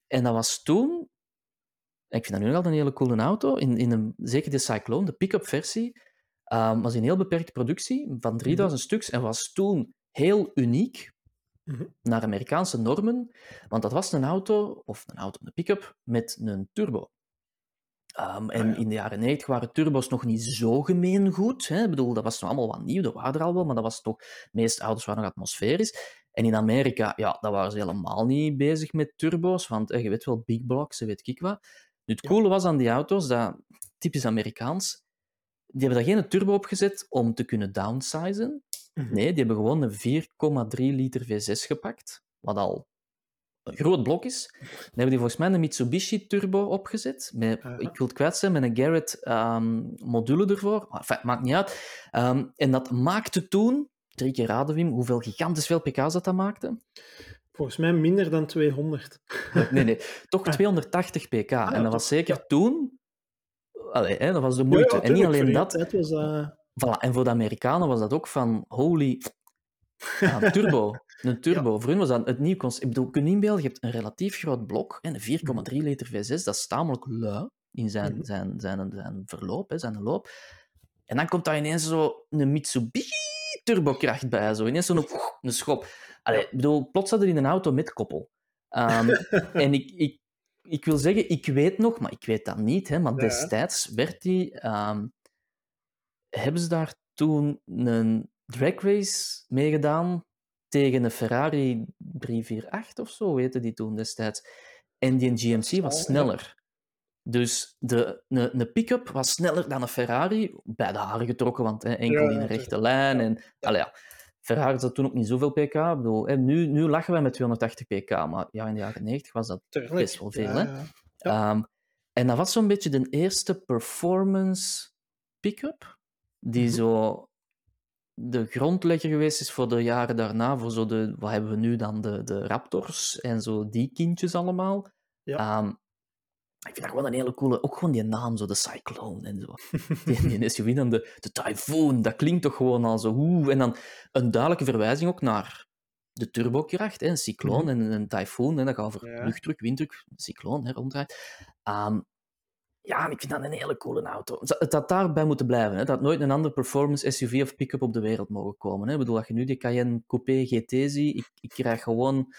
En dat was toen... Ik vind dat nu nog altijd een hele coole auto. In, in een, zeker de Cyclone, de pick-up versie, ehm, was in heel beperkte productie van 3000 stuks. En was toen heel uniek Mhm. naar Amerikaanse normen, want dat was een auto, of een auto, een pick-up, met een turbo. Ehm, en Ah, ja. in de jaren 90 waren turbo's nog niet zo gemeengoed. Hè? Ik bedoel, dat was nog allemaal wat nieuw, dat waren er al wel, maar dat was toch... De meeste auto's waren nog atmosferisch. En in Amerika, ja, daar waren ze helemaal niet bezig met turbo's, want eh, je weet wel, big blocks, ze weet ik wat. Nu, het coole was aan die auto's, dat, typisch Amerikaans, die hebben daar geen turbo op gezet om te kunnen downsizen. Mhm. Nee, die hebben gewoon een 4,3 liter V6 gepakt, wat al een groot blok is. Dan hebben die volgens mij een Mitsubishi Turbo opgezet, met, ik wil het kwijt zijn, met een Garrett ehm, module ervoor. Enfin, maakt niet uit. Ehm, en dat maakte toen, drie keer raden Wim, hoeveel gigantisch veel pk's dat dat maakte? Volgens mij minder dan 200. Nee, nee, toch 280 pk. Ah, en dat was zeker ja. toen... Allee, hè, dat was de moeite. ja, en niet alleen dat, tijd was dat... Voilà, en voor de Amerikanen was dat ook van holy. Een turbo. Een turbo. Voor hun was dat het nieuw concept. Ik bedoel, kun je inbeelden, je hebt een relatief groot blok, en een 4,3 liter V6, dat is tamelijk lui in zijn, Mhm. zijn, zijn, zijn verloop, hè, zijn loop. En dan komt daar ineens zo een Mitsubishi turbokracht bij, zo ineens zo'n een schop. Allee, ik bedoel, plots hadden die een auto met koppel. Ehm, en ik, ik, ik wil zeggen, ik weet nog, maar ik weet dat niet, hè, maar Ja. destijds werd die... ehm, hebben ze daar toen een drag race meegedaan tegen een Ferrari 348 of zo, weten die toen destijds. En die GMC was ja. sneller. Dus de, een, pick-up was sneller dan een Ferrari, bij de haren getrokken, want hè, enkel Ja, in een rechte lijn. En, allee, ja, Ferrari zat toen ook niet zoveel pk. Ik bedoel, hè, nu, nu lachen wij met 280 pk, maar ja, in de jaren 90 was dat Tuurlijk. best wel veel. Ja, hè? ja. Ehm, en dat was zo'n beetje de eerste performance pick-up, die Mhm. zo de grondlegger geweest is voor de jaren daarna, voor zo de, wat hebben we nu dan, de, de Raptors en zo die kindjes allemaal. Ja. Ik vind dat gewoon een hele coole, ook gewoon die naam, zo de Cyclone en zo. Die, die SUV dan de, de Typhoon, dat klinkt toch gewoon al zo, oeh. En dan een duidelijke verwijzing ook naar de turbokracht, een cycloon Mhm. en een tyfoon, en dat gaat over Ja. luchtdruk, winddruk, cycloon, hè, ronddraait. Ehm, ja, ik vind dat een hele coole auto. Het had daarbij moeten blijven. Hè. Dat nooit een andere performance SUV of pick-up op de wereld mogen komen. Hè. Ik bedoel, als je nu die Cayenne Coupé GT ziet, ik, ik krijg gewoon...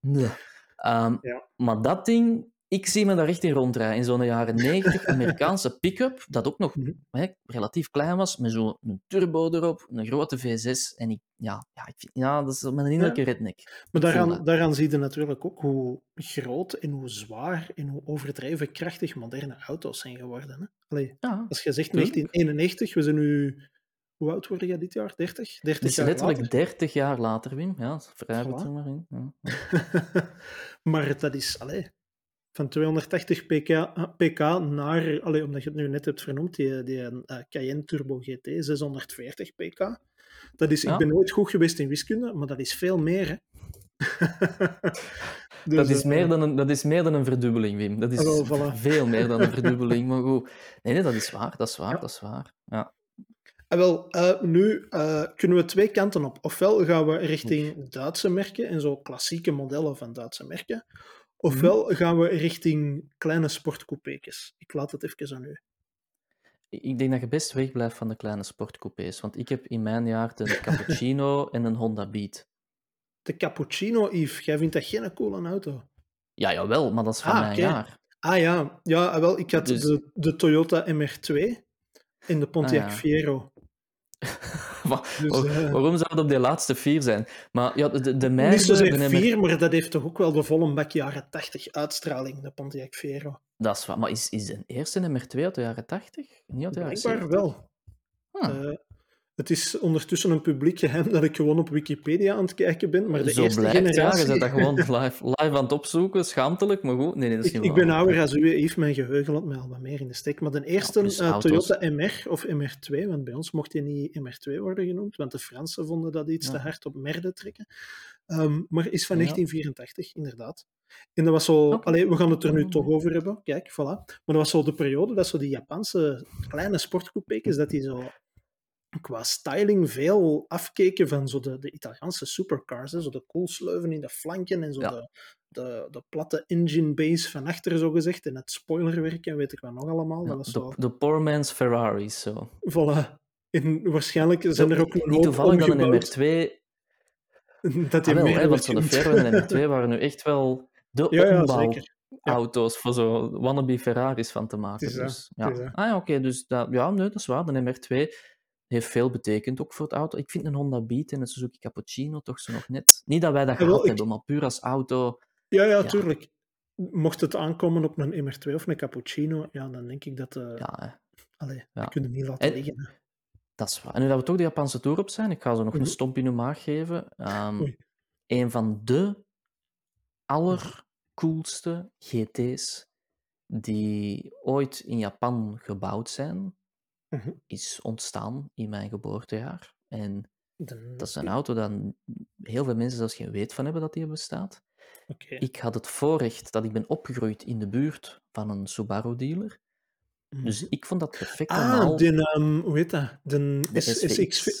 Nee. Ehm, Ja. Maar dat ding, ik zie me daar echt in rondrijden. In zo'n jaren 90 Amerikaanse pick-up, dat ook nog Mhm. hè, relatief klein was, met zo'n turbo erop, een grote V6. En ik, ja, ja, ik vind, ja dat is met een innerlijke redneck. Maar daaraan, daaraan zie je natuurlijk ook hoe groot en hoe zwaar en hoe overdreven krachtig moderne auto's zijn geworden. Hè? Allee, Ja, als je zegt Tuurlijk. 1991, we zijn nu... Hoe oud word je dit jaar? 30? 30 het is jaar letterlijk later? 30 jaar later, Wim. Ja, het Voilà. er maar in. Ja. maar dat is... Allee, van 280 pk, pk naar... Allee, omdat je het nu net hebt vernoemd, die, die eh, Cayenne Turbo GT, 640 pk. Dat is, Ja. Ik ben nooit goed geweest in wiskunde, maar dat is veel meer. Hè? Dus, dat, is eh, meer dan een, dat is meer dan een verdubbeling, Wim. Dat is voilà. veel meer dan een verdubbeling. Maar goed. Nee, nee, dat is waar. Dat is waar. Ja. Dat is waar. Ja. Ah, wel, eh, nu kunnen we twee kanten op. Ofwel gaan we richting Duitse merken en zo klassieke modellen van Duitse merken. Ofwel Mhm. gaan we richting kleine sportcoupé's. Ik laat het even aan u. Ik denk dat je best wegblijft van de kleine sportcoupés. Want ik heb in mijn jaar een Cappuccino en een Honda Beat. De Cappuccino, Yves, jij vindt dat geen coole auto? Ja, jawel, maar dat is van Ah, mijn jaar. Ah ja, ja ah, wel, ik had Dus- de, de Toyota MR2 en de Pontiac Ah, ja. Fiero. Dus, eh, Waarom zou het op die laatste vier zijn? Maar ja, de, de Niet zozeer de vier, maar dat heeft toch ook wel de volle bak jaren 80 uitstraling, de Pontiac Fiero. Dat is waar. Maar is, is een eerste MR2 uit de jaren 80? Niet uit de jaren Blijkbaar 70? wel. Eh, het is ondertussen een publiek geheim dat ik gewoon op Wikipedia aan het kijken ben, maar de Zo eerste blijkt, ja. Je generatie... bent dat gewoon live, live aan het opzoeken. Schaamtelijk, maar goed. Nee, nee, dat is ik, ik ben ouder als u, Yves, mijn geheugen laat mij al wat meer in de steek. Maar de eerste eh. Toyota MR, of MR2, want bij ons mocht die niet MR2 worden genoemd, want de Fransen vonden dat iets Ja. te hard op merde trekken. Ehm, maar is van Ja. 1984, inderdaad. En dat was zo... Allee, we gaan het er nu Ja. toch over hebben. Kijk, voilà. Maar dat was zo de periode dat zo die Japanse kleine sportcoupé's, dat die zo qua styling veel afkeken van zo de, de Italiaanse supercars. Hè? Zo de koelsleuven in de flanken en zo Ja. de, de, de platte engine base van achter, zo gezegd. En het spoilerwerk en weet ik wat nog allemaal. Ja, dat was de, de poor man's Ferraris, zo. Voilà. En waarschijnlijk zijn er ook een Niet toevallig dat een omgebouwd MR2... dat die Ah, wel, hè, want de. Ferro en de MR2 waren nu echt wel de Ja, ja, ombouw zeker. auto's voor zo wannabe Ferraris van te maken. Dus, ja. Ah ja, oké, dus dat, ja, nee, dat is waar. De MR2 heeft veel betekend ook voor het auto. Ik vind een Honda Beat en een Suzuki Cappuccino toch zo nog net... Niet dat wij dat Ja, gehad ik- hebben, maar puur als auto... Ja, ja, Ja. tuurlijk. Mocht het aankomen op een MR2 of een cappuccino, ja, dan denk ik dat... eh Ja, allee, Ja. dat kun je niet laten En- liggen. dat is waar. En nu dat we toch de Japanse Tour op zijn, ik ga zo nog Mhm. een stomp in uw maag geven. Ehm, een van de allercoolste GT's die ooit in Japan gebouwd zijn, Mhm. is ontstaan in mijn geboortejaar. En dat is een auto dat heel veel mensen zelfs geen weet van hebben dat die bestaat. Ik had het voorrecht dat ik ben opgegroeid in de buurt van een Subaru-dealer. Dus ik vond dat perfect Mhm. Ah, de, hoe heet dat? De,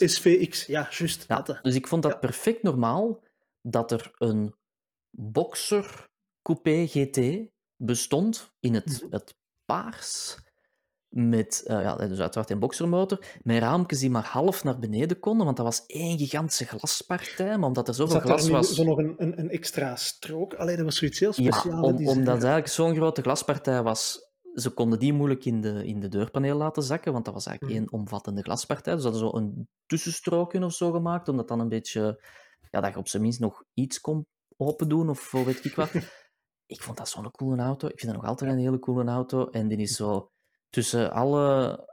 SVX. Ja, juist. Ja, dus ik vond dat Ja. perfect normaal dat er een Boxer Coupé GT bestond in het, Mhm. het paars. Met, eh, ja, dus uiteraard een boxermotor, met raampjes die maar half naar beneden konden, want dat was één gigantische glaspartij, maar omdat er zoveel Zat glas nu was... zo nog een, een, een extra strook? Allee, dat was zoiets heel Ja, speciaals. om, omdat het eigenlijk zo'n grote glaspartij was, ze konden die moeilijk in de, in de deurpaneel laten zakken, want dat was eigenlijk Mhm. één omvattende glaspartij. Dus ze hadden zo een tussenstrookje of zo gemaakt, omdat dan een beetje, ja, dat je op zijn minst nog iets kon open doen, of weet ik wat. ik vond dat zo'n coole auto. Ik vind dat nog altijd een hele coole auto. En die is zo tussen alle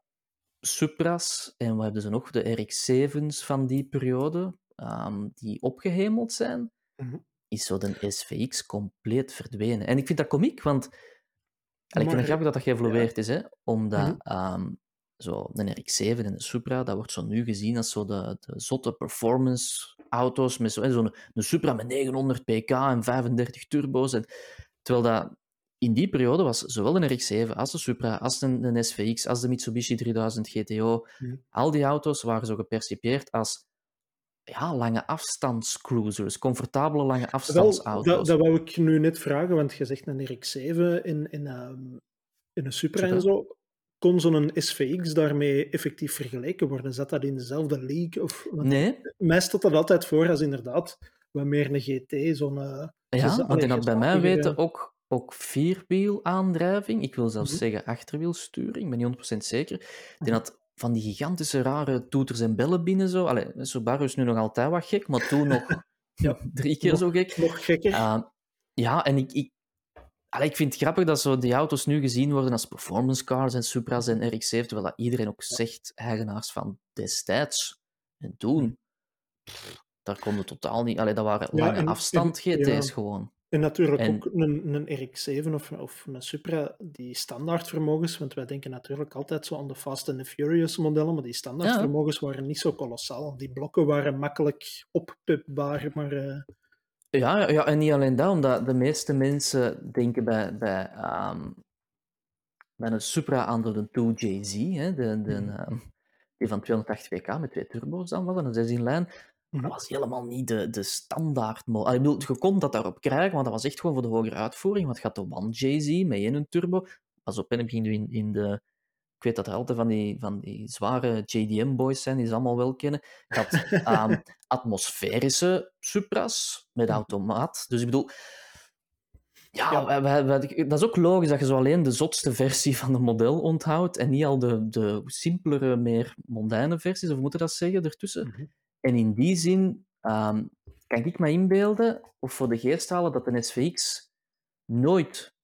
Supra's, en wat hebben ze nog? De RX-7's van die periode, ehm, die opgehemeld zijn, Mhm. is zo de SVX compleet verdwenen. En ik vind dat komiek, want allee, ik vind Maar- het grappig dat dat geëvolueerd is, hè, omdat ehm, zo een RX-7 en een Supra, dat wordt zo nu gezien als zo de, de zotte performance auto's, met zo- hè, zo'n een Supra met 900 pk en 35 turbo's. En, terwijl dat in die periode was zowel een RX-7 als de Supra, als een, SVX, als de Mitsubishi 3000 GTO, al die auto's waren zo gepercipieerd als ja, lange afstandscruisers, comfortabele lange Wel, afstandsauto's. dat, dat wou ik nu net vragen, want je zegt een RX-7 in, in, ehm, in een Supra en zo. Kon zo'n SVX daarmee effectief vergeleken worden? Zat dat in dezelfde league? Of, Nee, Mij stelt dat altijd voor als inderdaad wat meer een GT, zo'n... eh, ja, want allee, had bij mij weten ook, ook vierwielaandrijving. Ik wil zelfs Mhm. zeggen achterwielsturing, ik ben niet 100% zeker. Die had van die gigantische rare toeters en bellen binnen zo. Allee, Subaru is nu nog altijd wat gek, maar toen nog Ja. drie keer Nog- zo gek. Nog gekker. Uh, ja, en ik, ik, allee, ik vind het grappig dat zo die auto's nu gezien worden als performance cars en Supra's en RX-7, terwijl dat iedereen ook zegt, eigenaars van destijds en toen. pff, Daar konden totaal niet... Allee, dat waren Ja, lange en- afstand GT's ja. gewoon. En natuurlijk En- ook een, een RX-7 of, of een Supra, die standaardvermogens, want wij denken natuurlijk altijd zo aan de Fast and the Furious modellen, maar die standaardvermogens waren niet zo kolossaal. Die blokken waren makkelijk oppupbaar, maar eh, Ja, ja, ja, en niet alleen dat, omdat de meeste mensen denken bij, bij, ehm, bij een Supra aan de 2JZ, hè, de, de, Mhm. ehm, die van 280 pk met twee turbo's dan was, en een 6 in lijn. Mhm. Dat was helemaal niet de, de standaard mo- Allee, Ik bedoel, je kon dat daarop krijgen, maar dat was echt gewoon voor de hogere uitvoering. Want had de One JZ met één turbo. Pas op, en dan ging je in, in de... Ik weet dat er altijd van die, van die zware JDM-boys zijn, die ze allemaal wel kennen. Had ehm, atmosferische Supras met Mhm. automaat. Dus ik bedoel... Ja, dat is ook logisch dat je zo alleen de zotste versie van het model onthoudt en niet al de, de simpelere, meer mondaine versies, of moet je dat zeggen, ertussen. Mhm. En in die zin ehm, kan ik me inbeelden, of voor de geest halen, dat een SVX nooit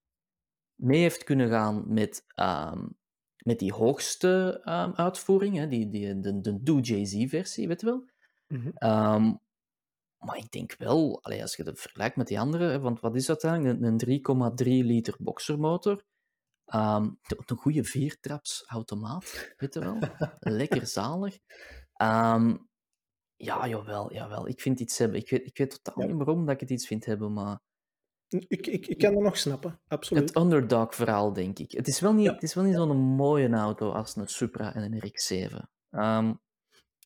mee heeft kunnen gaan met, ehm, met die hoogste ehm, uitvoering, hè, die, die, de, de Do Jay-Z-versie, weet je wel. Mhm. Maar ik denk wel, allee, als je het vergelijkt met die andere, hè, want wat is dat eigenlijk? Een, een 3,3 liter boxermotor. ehm, een goede viertraps automaat, weet je wel. Lekker zalig. Ehm, ja, jawel, jawel. Ik vind iets hebben. Ik weet, ik weet totaal Ja. niet waarom dat ik het iets vind hebben, maar ik, ik, ik kan dat nog snappen, absoluut. het underdog-verhaal, denk ik. Het is wel niet, Ja. het is wel niet zo'n mooie auto als een Supra en een RX-7. Ehm,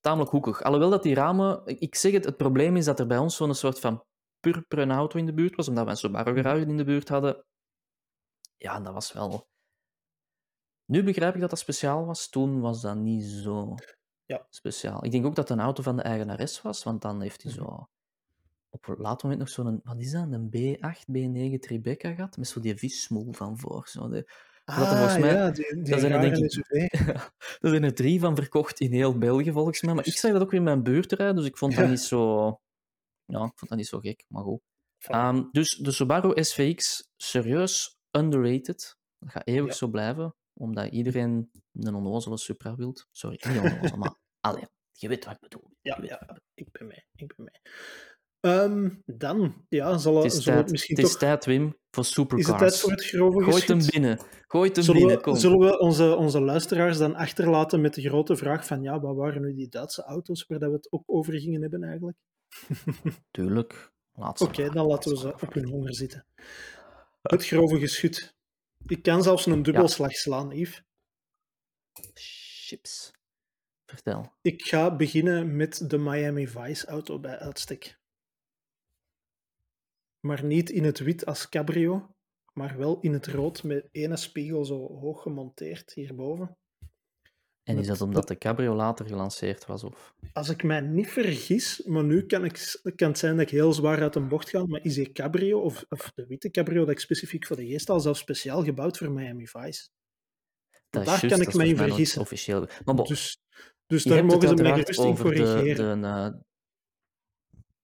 tamelijk hoekig. Alhoewel dat die ramen... ik- zeg het, het probleem is dat er bij ons zo'n soort van purperen auto in de buurt was, omdat we een Subaru Mhm. garage in de buurt hadden. Ja, dat was wel... Nu begrijp ik dat dat speciaal was. Toen was dat niet zo Ja. speciaal. Ik denk ook dat het een auto van de eigenares was, want dan heeft hij Mhm. zo... Op een later moment nog zo'n... Wat is dat? Een B8, B9 Tribeca gehad, met zo die vissmoel van voor. Zo de, ah, dat er volgens mij- ja, die, die dat zijn er denk ik- er zijn er drie van verkocht in heel België, volgens mij. Maar ik zag dat ook weer in mijn buurt rijden, dus ik vond dat niet zo... Ja, ik vond dat niet zo gek, maar goed. Ehm, dus de Subaru SVX, serieus underrated. Dat gaat eeuwig Ja. zo blijven, omdat iedereen een onnozele Supra wilt. Sorry, niet onnozel, maar... Allee, je weet wat ik bedoel. Ja, ja, ik ben mee. Ik ben mee. Ehm, dan, ja, zal, Het is, tijd, misschien het is toch... tijd, Wim, voor supercars. Is het tijd voor het grove Gooit hem binnen. Gooit hem Zullen binnen, we, zullen we onze, onze luisteraars dan achterlaten met de grote vraag van ja, wat waren nu die Duitse auto's waar dat we het ook over gingen hebben eigenlijk? Tuurlijk. Oké, dan laten we ze op hun honger zitten. Het grove geschut. Ik kan zelfs een dubbelslag slaan, Yves. Chips. Vertel. Ik ga beginnen met de Miami Vice auto bij uitstek. Maar niet in het wit als cabrio, maar wel in het rood met ene spiegel zo hoog gemonteerd hierboven. En is Dat- dat omdat de cabrio later gelanceerd was? Of? Als ik mij niet vergis, maar nu kan, ik, kan het zijn dat ik heel zwaar uit een bocht ga, maar is die cabrio, of, of de witte cabrio dat ik specifiek voor de geest al zelfs speciaal gebouwd voor Miami Vice? Dat Daar kan ik in mij nog vergissen. Officieel. Maar bon, Dus, dus daar mogen ze mij gerust in de, corrigeren. de, eh,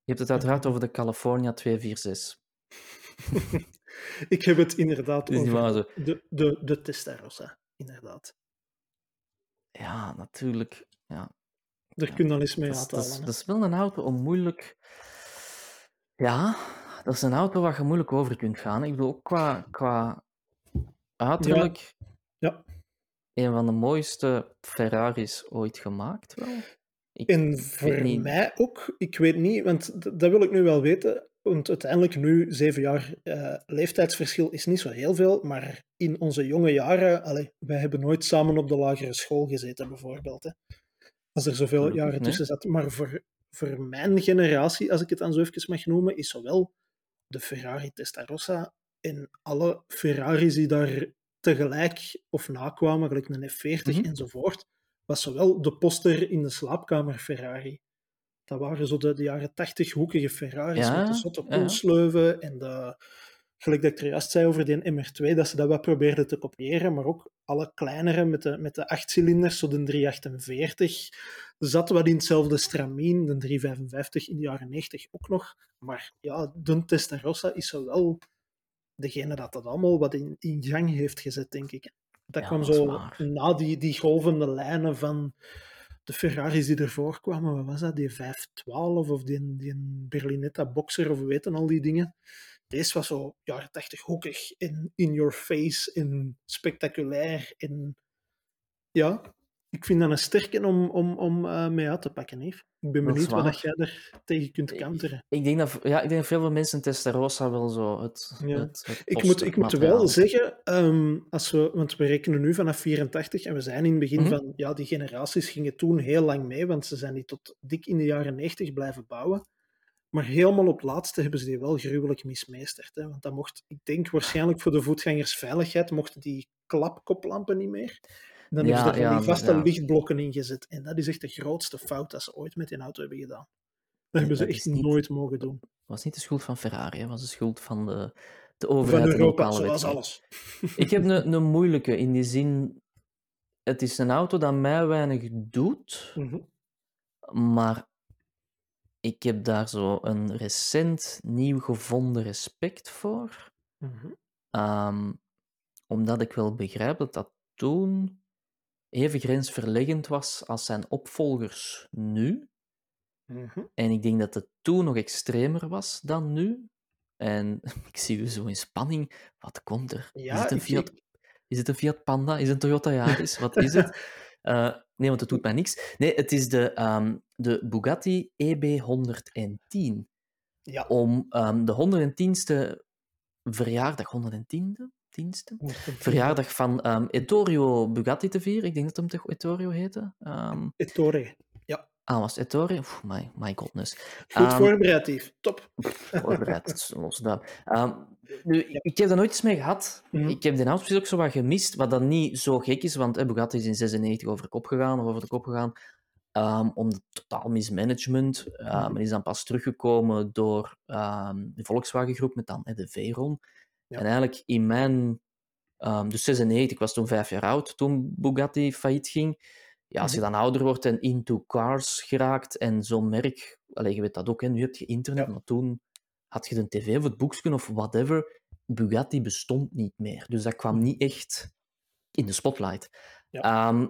je hebt het uiteraard over de California 246. Ik heb het inderdaad over de, de, de Testarossa, inderdaad. Ja, natuurlijk. Ja. Daar kun je dan eens mee Dat is, dat, is, uithalen. dat is wel een auto om moeilijk... Ja, dat is een auto waar je moeilijk over kunt gaan. Ik bedoel, ook qua, qua uiterlijk... Ja. Een van de mooiste Ferraris ooit gemaakt, wel. Ik En voor niet. mij ook, ik weet niet, want dat wil ik nu wel weten. Want uiteindelijk nu, zeven jaar eh, leeftijdsverschil is niet zo heel veel, maar in onze jonge jaren, allee, wij hebben nooit samen op de lagere school gezeten, bijvoorbeeld. Hè. Als er zoveel jaren nee. tussen zat. Maar voor, voor mijn generatie, als ik het dan zo even mag noemen, is zowel de Ferrari Testarossa en alle Ferraris die daar tegelijk of nakwamen, gelijk een F40 Mhm. enzovoort, was zowel de poster in de slaapkamer Ferrari. Dat waren zo de, de jaren 80 hoekige Ferraris Ja, met de zotte ja. koelsleuven en de, gelijk dat ik er juist zei over die MR2, dat ze dat wel probeerden te kopiëren, maar ook alle kleinere met de, met de achtcilinders, zo de 348, zat wat in hetzelfde stramien, de 355 in de jaren 90 ook nog. Maar ja, de Testarossa is zo wel degene dat dat allemaal wat in, in gang heeft gezet, denk ik. Dat Ja, kwam dat zo na die, die golvende lijnen van de Ferraris die ervoor kwamen. Wat was dat? Die 512 of die, die Berlinetta Boxer of we weten al die dingen. Deze was zo jaren 80 hoekig en in your face en spectaculair. En ja, ik vind dat een sterke om, om, om eh, mee uit te pakken, Eve. Ik ben Dat benieuwd wat dat jij er tegen kunt counteren. Ik denk dat, ja, ik denk dat veel mensen Testarossa wel zo het, Ja. het, het Ik moet, ik moet wel zeggen, ehm, als we, want we rekenen nu vanaf 84 en we zijn in het begin Mhm. van, ja, die generaties gingen toen heel lang mee, want ze zijn die tot dik in de jaren 90 blijven bouwen. Maar helemaal op laatste hebben ze die wel gruwelijk mismeesterd. Hè? Want dat mocht, ik denk waarschijnlijk voor de voetgangersveiligheid, mochten die klapkoplampen niet meer. Dan Ja, hebben ze er van ja, die vaste lichtblokken ingezet. En dat is echt de grootste fout dat ze ooit met die auto hebben gedaan. Dat hebben ze dat echt niet- nooit mogen doen. was niet de schuld van Ferrari, het was de schuld van de, de Van overheid en Europa, zoals alles. Ik heb een, een moeilijke in die zin. Het is een auto dat mij weinig doet, Mhm. maar ik heb daar zo een recent nieuw gevonden respect voor. Mhm. Ehm, omdat ik wel begrijp dat dat toen even grensverleggend was als zijn opvolgers nu. Mhm. En ik denk dat het toen nog extremer was dan nu. En ik zie u zo in spanning. Wat komt er? Ja, is, het een Fiat, ik- is het een Fiat Panda? Is het een Toyota Yaris? Wat is het? Eh, nee, want het doet mij niks. Nee, het is de, ehm, de Bugatti EB110. Ja. Om ehm, de 110ste verjaardag, 110e? Verjaardag van ehm, Ettore Bugatti te vieren. Ik denk dat hem toch Ettore heette. Ehm, Ettore. ah, was Ettore? Oef, my, my godness. Goed Ehm, voorbereid. Top. Voorbereid, los daar. Nu, ik heb daar nooit iets mee gehad. Mhm. Ik heb de precies ook zo wat gemist, wat dan niet zo gek is, want eh, Bugatti is in 96 over de kop gegaan, of over de kop gegaan, om totaal mismanagement. Uh, Mhm. Men is dan pas teruggekomen door de Volkswagen-groep met dan eh, de Veyron. Ja. En eigenlijk in mijn... ehm dus 96, ik was toen vijf jaar oud toen Bugatti failliet ging. Ja, als je Mhm. dan ouder wordt en into cars geraakt en zo'n merk... Allee, je weet dat ook, hè, nu heb je internet, Ja. maar toen had je de tv of het boekje of whatever. Bugatti bestond niet meer. Dus dat kwam niet echt in de spotlight. Ja. Ehm,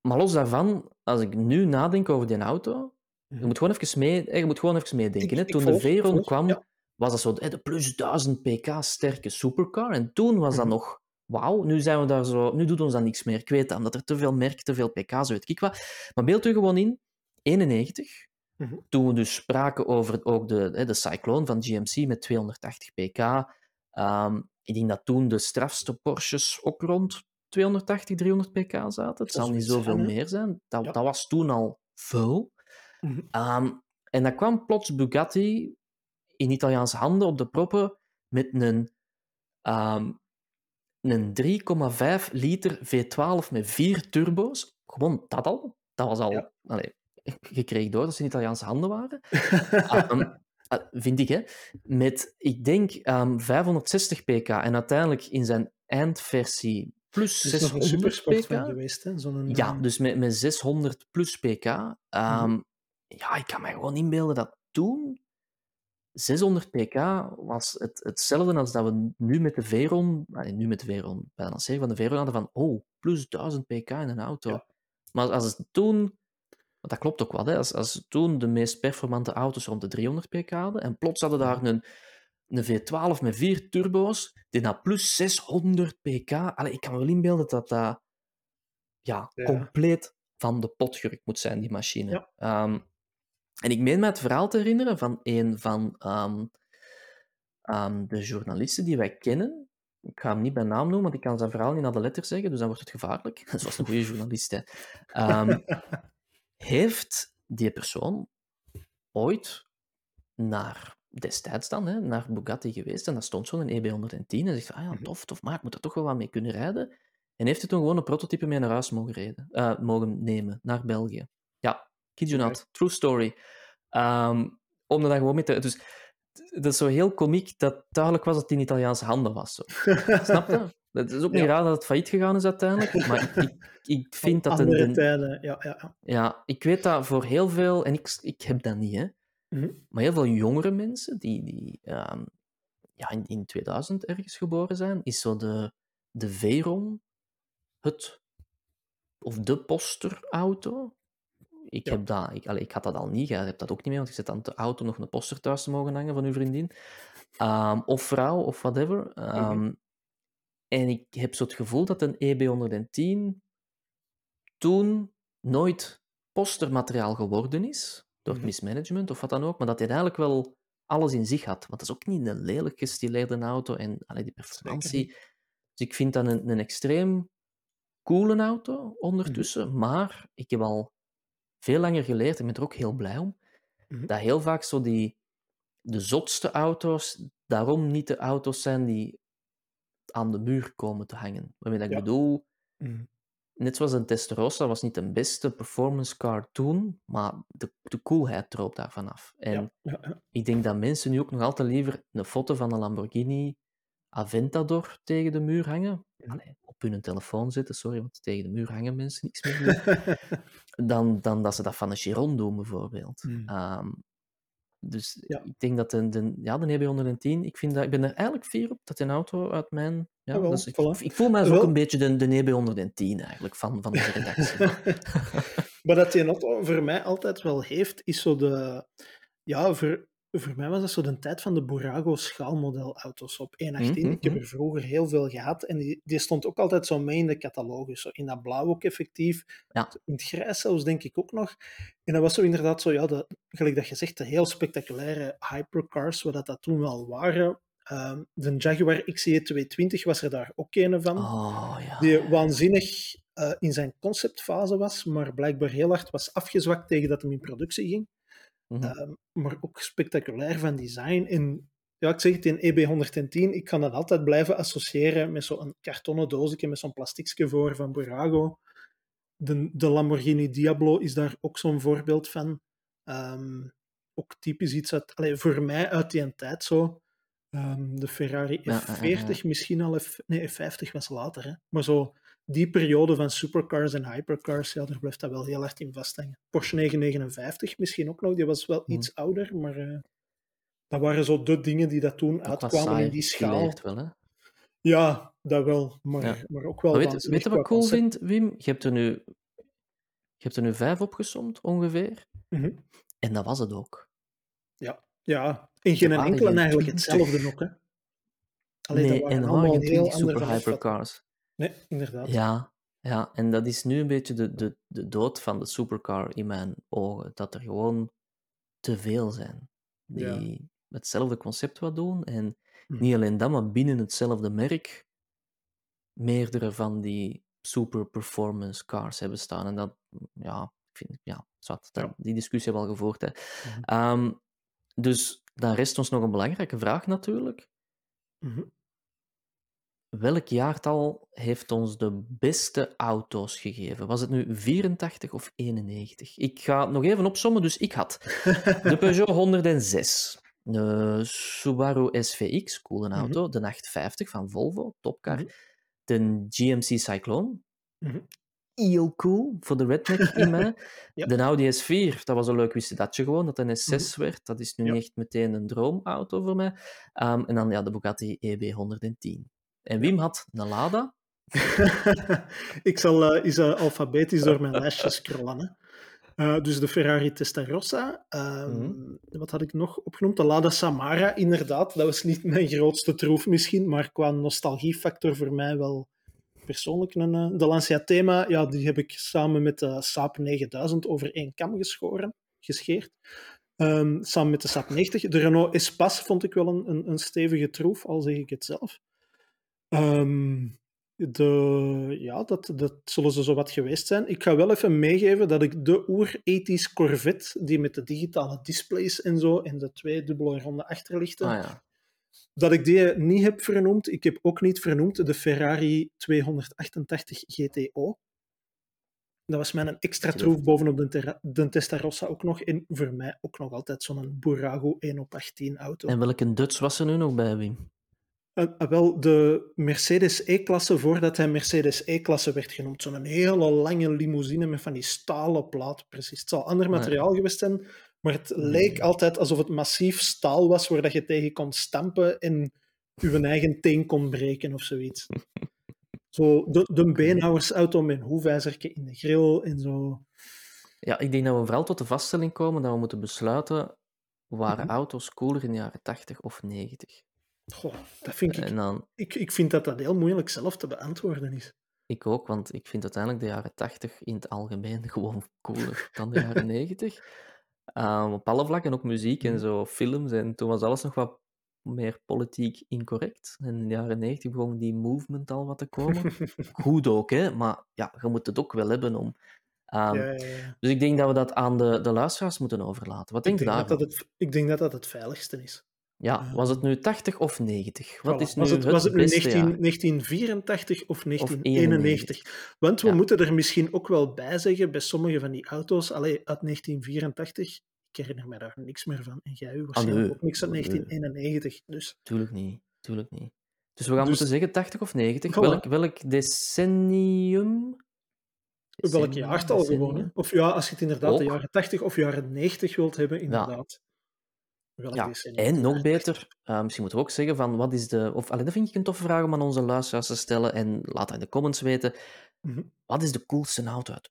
maar los daarvan, als ik nu nadenk over die auto, je Mhm. moet gewoon even, mee, je moet gewoon even meedenken. Ik- hè. ik Toen volg, de Veyron volg, kwam, ja. Was dat zo de plus 1000 pk sterke supercar. En toen was dat Mhm. nog, wauw, nu zijn we daar zo, nu doet ons dat niks meer. Ik weet dat, omdat er te veel merk, te veel pk's, weet ik wat. Maar beeld u gewoon in, 91, Mhm. toen we dus spraken over ook de, de Cyclone van GMC met 280 pk. Ehm, ik denk dat toen de strafste Porsches ook rond 280, 300 pk zaten. Het zal niet zoveel zijn, meer zijn. Dat, Ja. dat was toen al veel. Mhm. Ehm, en dan kwam plots Bugatti in Italiaanse handen op de proppen met een, ehm, een 3,5 liter V12 met vier turbo's. Gewoon dat al. Dat was al... Ja. Allee, je kreeg door dat ze in Italiaanse handen waren. Ehm, eh, vind ik, hè. Met, ik denk, ehm 560 pk. En uiteindelijk in zijn eindversie plus een 600 supersport van pk. geweest, hè? Ja, dus met, met 600 plus pk. Ehm, Ja, ik kan me gewoon inbeelden dat toen 600 pk was het, hetzelfde als dat we nu met de Veyron, allee, nu met de Veyron, bij de lancering van de Veyron hadden van, oh, plus 1000 pk in een auto. Ja. Maar als het toen Want dat klopt ook wel. Hè? Als, als toen de meest performante auto's rond de 300 pk hadden, en plots hadden daar een, een V12 met vier turbo's, die naar plus 600 pk. Allee, ik kan me wel inbeelden dat dat ja, Ja. compleet van de pot gerukt moet zijn, die machine. Ja. Ehm, en ik meen me het verhaal te herinneren van een van ehm, ehm, de journalisten die wij kennen. Ik ga hem niet bij naam noemen, want ik kan zijn verhaal niet naar de letter zeggen, dus dan wordt het gevaarlijk. Zoals een goede journalist. Hè. Ehm, heeft die persoon ooit naar, destijds dan, hè, naar Bugatti geweest en dat stond zo'n EB110 en zegt, ah ja, Mhm. tof, tof, maar ik moet er toch wel wat mee kunnen rijden. En heeft hij toen gewoon een prototype mee naar huis mogen, rijden, eh, mogen nemen, naar België. Kid you not, true story. Ehm, om er dan gewoon mee te... Dus dat is zo heel komiek dat duidelijk was dat het in Italiaanse handen was. Zo. Snap je? Het is ook niet Ja. raar dat het failliet gegaan is uiteindelijk, maar ik, ik, ik vind dat... een- Andere een- tijden, ja, ja, ja. ja, ik weet dat voor heel veel, en ik, ik heb dat niet, hè, Mhm. maar heel veel jongere mensen die, die ehm, ja, in, in 2000 ergens geboren zijn, is zo de, de Veyron het, of de posterauto. Ik, Ja. heb dat, ik, allee, ik had dat al niet, jij hebt dat ook niet meer, want je zit aan de auto nog een poster thuis te mogen hangen van uw vriendin. Ehm, of vrouw, of whatever. Ehm, En ik heb zo het gevoel dat een EB110 toen nooit postermateriaal geworden is, door het Mhm. mismanagement of wat dan ook, maar dat hij eigenlijk wel alles in zich had. Want dat is ook niet een lelijk gestileerde auto en allee, die performantie. Dus ik vind dat een, een extreem coole auto ondertussen, maar ik heb al veel langer geleerd, en ben er ook heel blij om, Mhm. dat heel vaak zo die de zotste auto's daarom niet de auto's zijn die aan de muur komen te hangen. Waarmee dat ik Ja. bedoel, Mhm. net zoals een Testarossa was niet de beste performance car toen, maar de, de coolheid droop daar vanaf. En Ja, ja, ja. ik denk dat mensen nu ook nog altijd liever een foto van een Lamborghini Aventador tegen de muur hangen. Allee, op hun telefoon zetten, sorry, want tegen de muur hangen mensen niks meer. dan, dan dat ze dat van een Chiron doen, bijvoorbeeld. Mhm. Ehm, dus Ja. ik denk dat de, de, ja, de EB110, ik, vind dat, ik ben er eigenlijk fier op dat een auto uit mijn... Ja, Jawel, dus ik, voilà. ik voel mij Wel- ook een beetje de, de EB110 eigenlijk, van, van onze redactie. Maar dat die auto voor mij altijd wel heeft, is zo de... Ja, voor, voor mij was dat zo de tijd van de Burago schaalmodelauto's op 118. Mhm, Ik heb mhm. er vroeger heel veel gehad en die, die stond ook altijd zo mee in de catalogus. Zo in dat blauw ook effectief. Ja. In het grijs zelfs, denk ik ook nog. En dat was zo inderdaad zo, ja, de, gelijk dat je zegt, de heel spectaculaire hypercars, wat dat, dat toen wel waren. Ehm, de Jaguar XE 220 was er daar ook een van Oh, ja. die waanzinnig eh, in zijn conceptfase was, maar blijkbaar heel hard was afgezwakt tegen dat hem in productie ging. Mhm. Ehm, maar ook spectaculair van design. En ja, ik zeg het in EB110, ik kan dat altijd blijven associëren met zo'n kartonnen doosje met zo'n plastiekje voor van Burago. De, de Lamborghini Diablo is daar ook zo'n voorbeeld van. Ehm, ook typisch iets uit, allee, voor mij uit die tijd zo. Ehm, de Ferrari Ja, F40 ja, ja, ja. misschien al, F, nee, F50 was later. Hè? Maar zo die periode van supercars en hypercars, ja, daar blijft dat wel heel hard in vasthangen. Porsche 959 misschien ook nog, die was wel Hm. iets ouder, maar eh, dat waren zo de dingen die dat toen Ook uitkwamen saai in die schaal. wel, hè. Ja, dat wel, maar, Ja. maar ook wel Maar weet, weet je wat ik cool vind, Wim? Je hebt er nu, je hebt er nu vijf opgesomd, ongeveer. Mhm. En dat was het ook. Ja, en geen waren enkele geen eigenlijk 20. hetzelfde ook, hè. Allee, dat nee, waren en allemaal waren geen heel 20 andere super hypercars. Nee, inderdaad. Ja, ja, en dat is nu een beetje de, de, de dood van de supercar in mijn ogen. Dat er gewoon te veel zijn die hetzelfde concept wat doen. En Mhm. niet alleen dat, maar binnen hetzelfde merk meerdere van die super performance cars hebben staan. En dat, ja, ik vind, ja, zwart, Ja. die discussie hebben we al gevoerd. Hè. Mhm. Ehm, dus dan rest ons nog een belangrijke vraag natuurlijk. Mhm. Welk jaartal heeft ons de beste auto's gegeven? Was het nu 84 of 91? Ik ga het nog even opsommen, dus ik had de Peugeot 106, de Subaru SVX, coole Mhm. auto, de 850 van Volvo, topcar, Mhm. de GMC Cyclone, Mhm. heel cool, voor de redneck in mij. Ja. De Audi S4, dat was een leuk wist je datje gewoon, dat een S6 werd. Dat is nu Mhm. Ja. echt meteen een droomauto voor mij. Ehm, en dan ja, de Bugatti EB110. En Wim had een Lada. ik zal eh eens eh, alfabetisch door mijn lijstje scrollen. Hè. Uh, dus de Ferrari Testarossa. Um, Mhm. Wat had ik nog opgenoemd? De Lada Samara, inderdaad. Dat was niet mijn grootste troef misschien, maar qua nostalgiefactor voor mij wel persoonlijk een... uh, de Lancia Thema, ja, die heb ik samen met de Saab 9000 over één kam geschoren, gescheerd. Um, samen met de Saab 90. De Renault Espace vond ik wel een, een, een stevige troef, al zeg ik het zelf. Um, de, ja, dat, dat zullen ze zo wat geweest zijn. Ik ga wel even meegeven dat ik de oer-ethisch Corvette, die met de digitale displays en zo, en de twee dubbele ronde achterlichten, Ah, ja. dat ik die niet heb vernoemd. Ik heb ook niet vernoemd de Ferrari 288 GTO. Dat was mijn extra troef bovenop de, de Testarossa ook nog. En voor mij ook nog altijd zo'n Burago 1 op 18 auto. En welke Dutch was er nu nog bij, Wim? Uh, uh, wel, de Mercedes E-klasse, voordat hij Mercedes E-klasse werd genoemd. Zo'n hele lange limousine met van die stalen plaat, precies. Het zal ander materiaal nee. geweest zijn, maar het nee. leek altijd alsof het massief staal was, waar dat je tegen kon stampen en je eigen teen kon breken of zoiets. zo de, de beenhouwersauto met een hoefijzerke in de grill en zo. Ja, ik denk dat we vooral tot de vaststelling komen dat we moeten besluiten, waren -hmm. auto's cooler in de jaren 80 of 90? Goh, dat vind ik, en dan, ik... Ik vind dat dat heel moeilijk zelf te beantwoorden is. Ik ook, want ik vind uiteindelijk de jaren 80 in het algemeen gewoon cooler dan de jaren 90. Um, op alle vlakken, ook muziek en zo, films. En toen was alles nog wat meer politiek incorrect. En in de jaren 90 begon die movement al wat te komen. Goed ook, hè? Maar ja, je moet het ook wel hebben om... Um, ja, ja, ja. Dus ik denk dat we dat aan de, de luisteraars moeten overlaten. Wat denk je dat daarvan? dat het, ik denk dat dat het veiligste is. Ja, was het nu 80 of 90? Wat voilà. is nu was het, het was het nu beste 19, jaar? 1984 of Of 1991? Want we Ja. moeten er misschien ook wel bij zeggen, bij sommige van die auto's, allee, uit 1984, ik herinner me daar niks meer van. En jij waarschijnlijk nee. ook niks uit Nee. 1991. Dus Tuurlijk niet, tuurlijk niet. Dus we gaan Dus- moeten zeggen 80 of 90. Voilà. Welk, welk decennium? welk jaartal gewoon. Hè? Of ja, als je het inderdaad de jaren 80 of jaren 90 wilt hebben, inderdaad. Ja, en nog beter, eh, misschien moeten we ook zeggen van wat is de. Of alleen dat vind ik een toffe vraag om aan onze luisteraars te stellen. En laat dat in de comments weten. Mhm. Wat is de coolste auto uit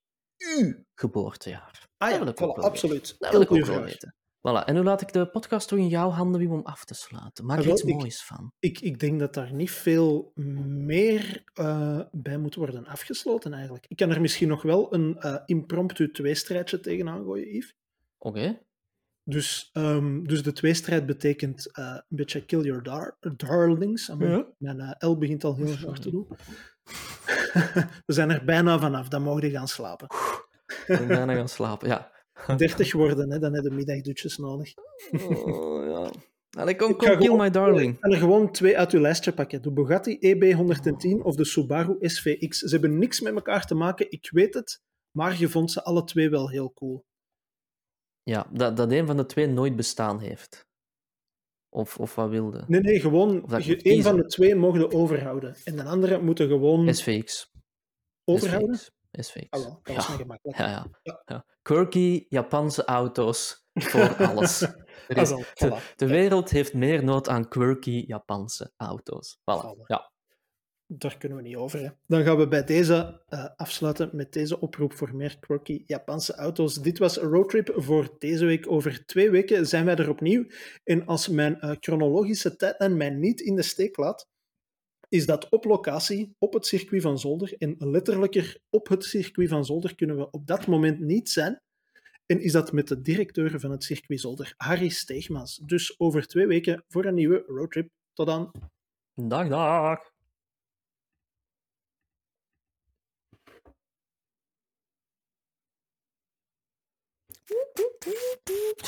uw geboortejaar? Ah Dat ja, voilà, wel absoluut. Dat wil ik ook wel weten. Voilà, en nu laat ik de podcast toch in jouw handen, Wim, om af te sluiten. Maak er iets ik- moois van. Ik, ik denk dat daar niet veel meer eh, bij moet worden afgesloten eigenlijk. Ik kan er misschien nog wel een eh, impromptu tweestrijdje tegenaan gooien, Yves. Oké. Dus, ehm, dus de tweestrijd betekent eh, een beetje kill your dar darlings. Ja. Mijn eh, L begint al heel hard te doen. We zijn er bijna vanaf, dan mogen we gaan slapen. Ben bijna gaan slapen, ja. 30 worden, hè, dan heb je middagdutjes nodig. Oh, ja. Allee, kom, kom, kill gewoon- my darling. Kan er gewoon twee uit uw lijstje pakken. De Bugatti EB110 of de Subaru SVX. Ze hebben niks met elkaar te maken, ik weet het. Maar je vond ze alle twee wel heel cool. Ja, dat, dat een van de twee nooit bestaan heeft. Of, of wat wilde. Nee, nee, gewoon één van de twee mogen overhouden. En de andere moeten gewoon SVX. overhouden. SVX. SVX. Ah, wel, dat Ja. gemakkelijk. Ja, ja. Ja. ja. Quirky Japanse auto's voor alles. Ah, is, wel, voilà. de wereld heeft meer nood aan quirky Japanse auto's. Voilà. Voilà. Ja. Daar kunnen we niet over. Hè. Dan gaan we bij deze eh, afsluiten met deze oproep voor meer quirky Japanse auto's. Dit was roadtrip voor deze week. Over twee weken zijn wij er opnieuw. En als mijn eh, chronologische tijdlijn mij niet in de steek laat, is dat op locatie, op het circuit van Zolder. En letterlijker op het circuit van Zolder kunnen we op dat moment niet zijn. En is dat met de directeur van het circuit Zolder, Harry Steegmans. Dus over twee weken voor een nieuwe roadtrip. Tot dan. Dag, dag. Beep, beep, beep.